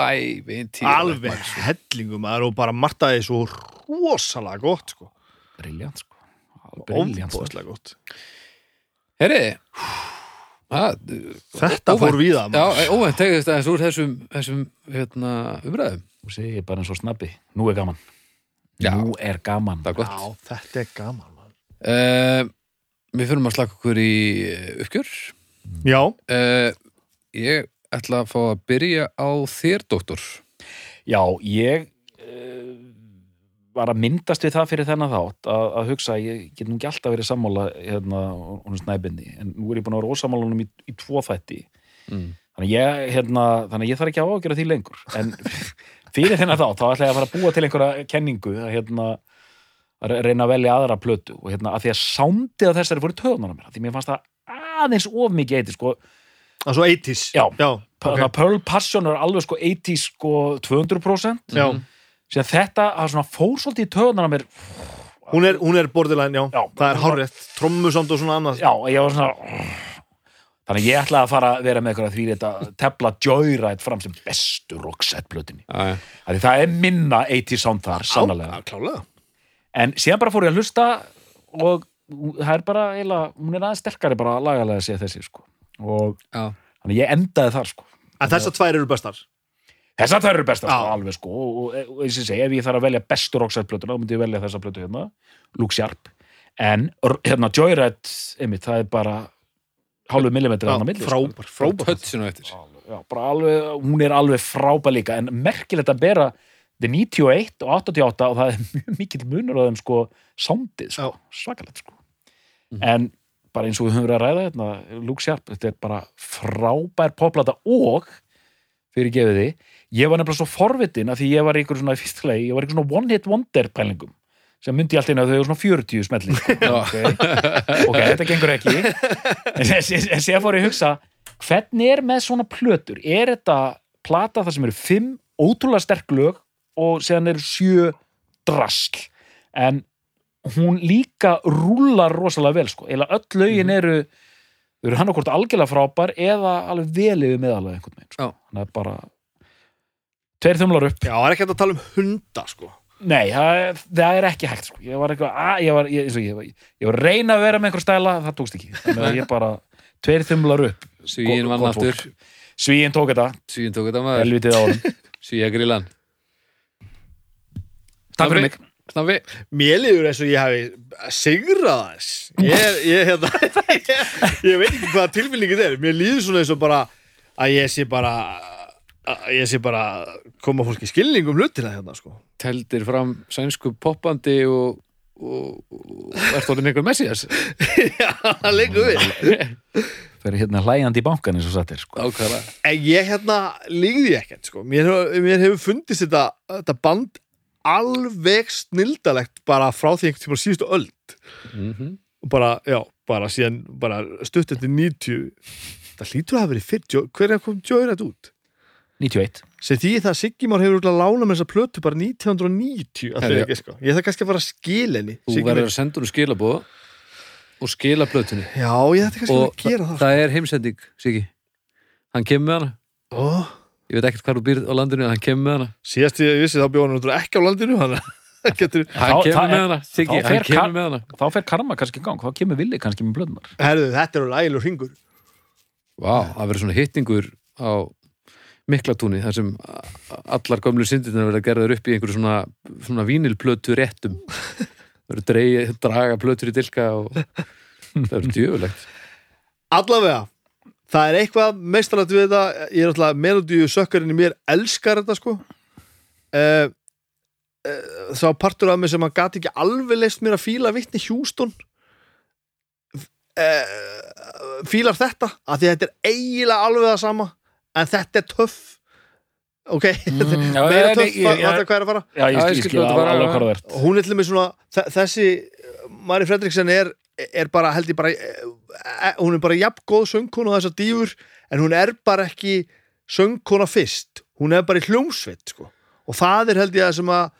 ævintýr
alveg hellingum maður og bara martaði svo rosalega gott sko.
briljant sko. Sko.
ofbóðslega gott.
Herri að,
þetta
óvænt.
fór víða
Já,
maður.
óvænt tegist aðeins úr þessum, þessum hérna, umræðum.
Og segi bara eins og snabbi, nú er gaman.
Já.
nú er gaman.
Það er gott.
Já, þetta er gaman
uh, Við fyrir að slaka okkur í eh, uppgjör.
Já,
uh, Ég ætla að fá að byrja á þér, doktor?
Já, ég uh, var að myndast við það fyrir þennan þátt að, að hugsa, ég get nú ekki alltaf verið sammála hérna, hún er snæbindi en nú er ég búin að vera ósammálanum í, í tvo þætti.
Mm.
þannig að ég, hérna, þannig að ég þarf ekki að ágjöra því lengur. En fyrir þennan þá, þá ætla ég að fara að búa til einhverja kenningu að, hérna, að reyna að velja aðra plötu. Og hérna, að því að sándið á þessari fór í töðunar mér, af því mér fannst það aðeins of mikið eitthvað, sko,
það er svo 80s
Já.
já,
okay. Pearl Passion er alveg sko 80 sko 200%
já.
síðan þetta að svona fór svolítið í töðunar mér,
Hún, er, hún er borderline, já,
Já.
það er hárrétt trommusamt og svona annað
já, ég var svona þannig að ég ætla að fara að vera með eitthvað því þetta tefla Joyride fram sem bestu rockset plötunni
Já, já.
Af því það er minna 80 sound þar, sannlega
Já, klálega
en síðan bara fór ég að hlusta og það er bara eiginlega, hún er aðeins sterkari bara lagalega að sé þessi sko. Og
Já.
þannig ég endaði þar sko.
En þessar tvær eru bestar?
Þessar þær eru bestar sko, alveg sko. Og, eins og ég segi, ef ég þarf að velja bestu rocksætplötuna þá myndi ég velja þessa plötu hérna Luke Sharp. En hérna Joyride, einmitt, það er bara hálfu millimetri
Já,
þarna á milli sko.
Frábær, frábær.
Já, bara alveg, hún er alveg frábær líka. En merkilegt að bera þetta er 91 og 88 og það er mjög mikill munur á þeim sko sándið sko, svakalegt sko. En bara eins og við höfum verið að ræða hérna, Luke Sharp, þetta er bara frábær poplata og fyrir gefið því, ég var nefnilega svo forvitin að því ég var ykkur svona leið, ég var ykkur svona one hit wonder pælingum sem myndi ég allt einu að þau eru svona 40 smelli okay. ok, þetta gengur ekki. En en sér fór ég að hugsa hvernig er með svona plötur? Er þetta plata þar sem eru fimm ótrúlega sterk lög og séðan eru sjö drasl? En hún líka rúlar rosalega vel sko, eða öll lögin eru þau eru hann okkur algjörlega frábær eða alveg vel yfir meðalega einhvern veginn sko. Þannig að bara tveir þumlar upp.
Já, það er ekki hægt að tala um hunda, sko.
Nei, það það er ekki hægt sko. ég var eitthvað, að, ég var, ég, ég, var, var reyna að vera með einhver stæla, það tókst ekki. Þannig að ég bara, tveir þumlar upp.
Svíin vann aftur.
Svíin tók þetta,
Svíin tók þetta maður. Svíja grillan.
Takk fyrir mig
Mér líður eins og ég hafi sigrað þess Ég, er- ég, hérna, ég, ég veit ekki hvaða tilfinningi þetta er. Mér líður svona eins og bara að ég sé bara að ég sé bara koma fólki skilning um hlutina hérna, sko.
Teldir fram sænsku poppandi og, og, og ert orðin einhver messias?
Já, það leikur við.
Fyrir hérna hlæjandi í bankan eins og satt er sko.
Ákvæða
En ég hérna líði ekkert sko. mér, mér hefur fundist þetta, þetta band alveg snildalegt bara frá því einhvern tíma síðustu öld.
Mm
og bara, já, bara síðan bara stutt eftir 90 það hlýtur að hafa verið fyrr, hverja kom Joyride út?
91
sem því það Sigmar hefur örugglega lánað með þessa plötu bara 1990 að
Herri,
þau ekki sko ég þarf kannski að fara að skila henni.
Þú
Siggi
verður að senda hún skilabóð og skila plötunni.
Já, ég þarf kannski
og
að gera það
það er heimsending, Siggi. Hann kemur með hana.
Ó,
ég veit ekkert hvað þú býrð á landinu en hann kemur með hana.
Síðast ég vissi þá bjóð hann ekki á landinu Þannig að getur
hann
Þá-
kemur með
er-
hana, Siggi,
þá
hann
fer
kemur með hana.
þá fer karma kannski í gang, þá kemur villi kannski með blöðnar
Herðu, þetta eru lægileg hringur.
Vá, það verður svona hittingur á miklatúni þar sem allar gömlu syndirna verða gerðar upp í einhverju svona, svona vínilplötu réttum. Verður draga plötur í dilka og það verður djöfulegt.
Allavega, það er eitthvað meistarlegt við þetta, ég er alltaf melodíu sökkarinn í mér elskar þetta sko. Uh, uh, sá partur af mig sem að gati ekki alveg leist mér að fíla vittni Hjústón uh, fílar þetta að því að þetta er eiginlega alveg það sama en þetta er töff. Ok,
Mm, já,
meira töff, hvað er að fara?
Já, ég
Já, ég
skil,
skil
skil
hvað þetta var,
alveg hvað það verð
hún er til mig svona þe- þessi Mari Fredriksen er, er bara held ég bara e, e, hún er bara jafn góð söngkona og þessar dýfur en hún er bara ekki söngkona fyrst hún er bara í hljómsveit sko. og það er held ég að sem að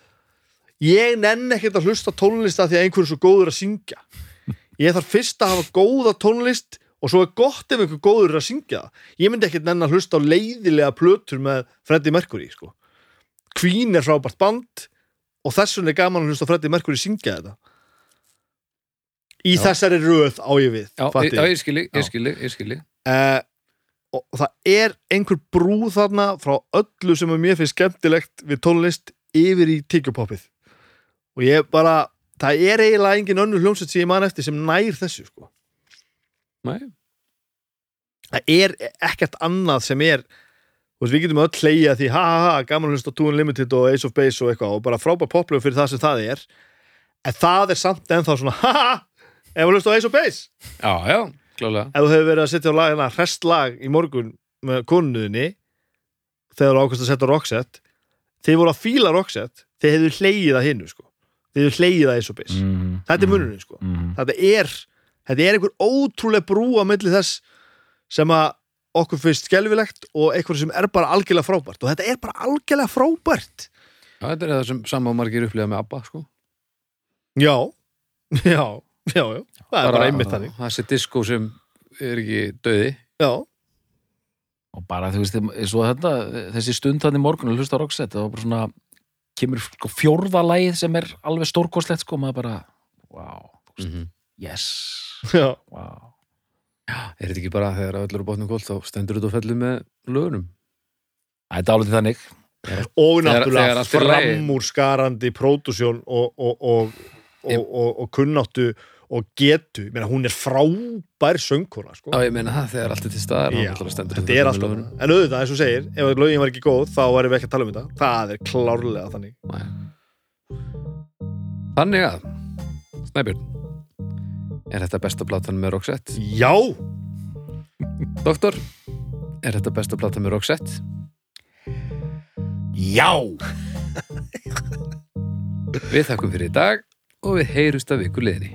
ég nenn ekkert að hlusta á tónlist að því að einhver er svo góður að syngja ég þarf fyrst að hafa góða tónlist og svo er gott ef einhver góður að syngja ég myndi ekkert nenn að hlusta á leiðilega plötur með Freddie Mercury sko. Queen er frábært band og þess vegna er gaman að hlusta á Freddie Mercury syngja þetta í
Já.
þessari röð á ég við
Já, já, ég skili,
Já.
ég skili, ég skili
Eh, og það er einhver brú þarna frá öllu sem að mér finnst skemmtilegt við tónlist yfir í tyggjupoppið og ég bara það er eiginlega engin önnur hljómsveit sem ég man eftir sem nær þessu sko.
Nei,
það er ekkert annað sem er veist, við getum öll hleyja því ha ha ha, gaman hlusta á Two Unlimited og Ace of Base og eitthvað og bara frábær poplöf fyrir það sem það er en það er samt ennþá svona ha ha, ef þú hlusta á Ace of Base.
Já, já, klálega
ef þú hefur verið að setja á lag, hérna, hrestlag í morgun með konuðinni þegar þú ákvæmst að setja Roxette þið voru að fíla Roxette þið hefðu hleyið að hinnu sko. þið hefðu hleyið að Ace of Base.
Mm,
þetta er munurinn sko.
mm,
þetta er þetta er einhver ótrúlega brú á milli þess sem að okkur finnst skelfilegt og eitthvað sem er bara algjörlega frábært. Og þetta er bara algjörlega frábært.
Já, þetta er það sem sama margir upplega með ABBA, sko.
Já, já, já, já. Það er bara einmitt þannig.
Þessi diskó sem er ekki döði
já,
og bara þú veist, svo þetta þessi stund þannig morgun að hlusta á Roxette það var bara svona, kemur sko fjórða lagið sem er alveg stórkostlegt sko, maður bara, wow,
mm -hmm.
yes.
Já,
wow.
Er þetta ekki bara þegar öllur á botnum kólt þá stendur þetta og fellur með lögunum?
Þetta er alveg þannig
og náttúrulega
er
framúrskarandi pródusjón og, og, og, og, og, og kunnáttu og getu, meina hún er frábær söngkona sko.
Já, ég meina það, þegar allt er til staðar
Já, þetta
og
er alltaf en auðvitað, eins og segir, ef lögin var ekki góð þá varum við ekki að tala um þetta, það er klárlega þannig
Nei. Þannig að Snæbjörn Er þetta besta platan með Roxette?
já,
Doktor, er þetta besta platan með Roxette?
já
Við þakkum fyrir í dag og við heyrust að viku liðni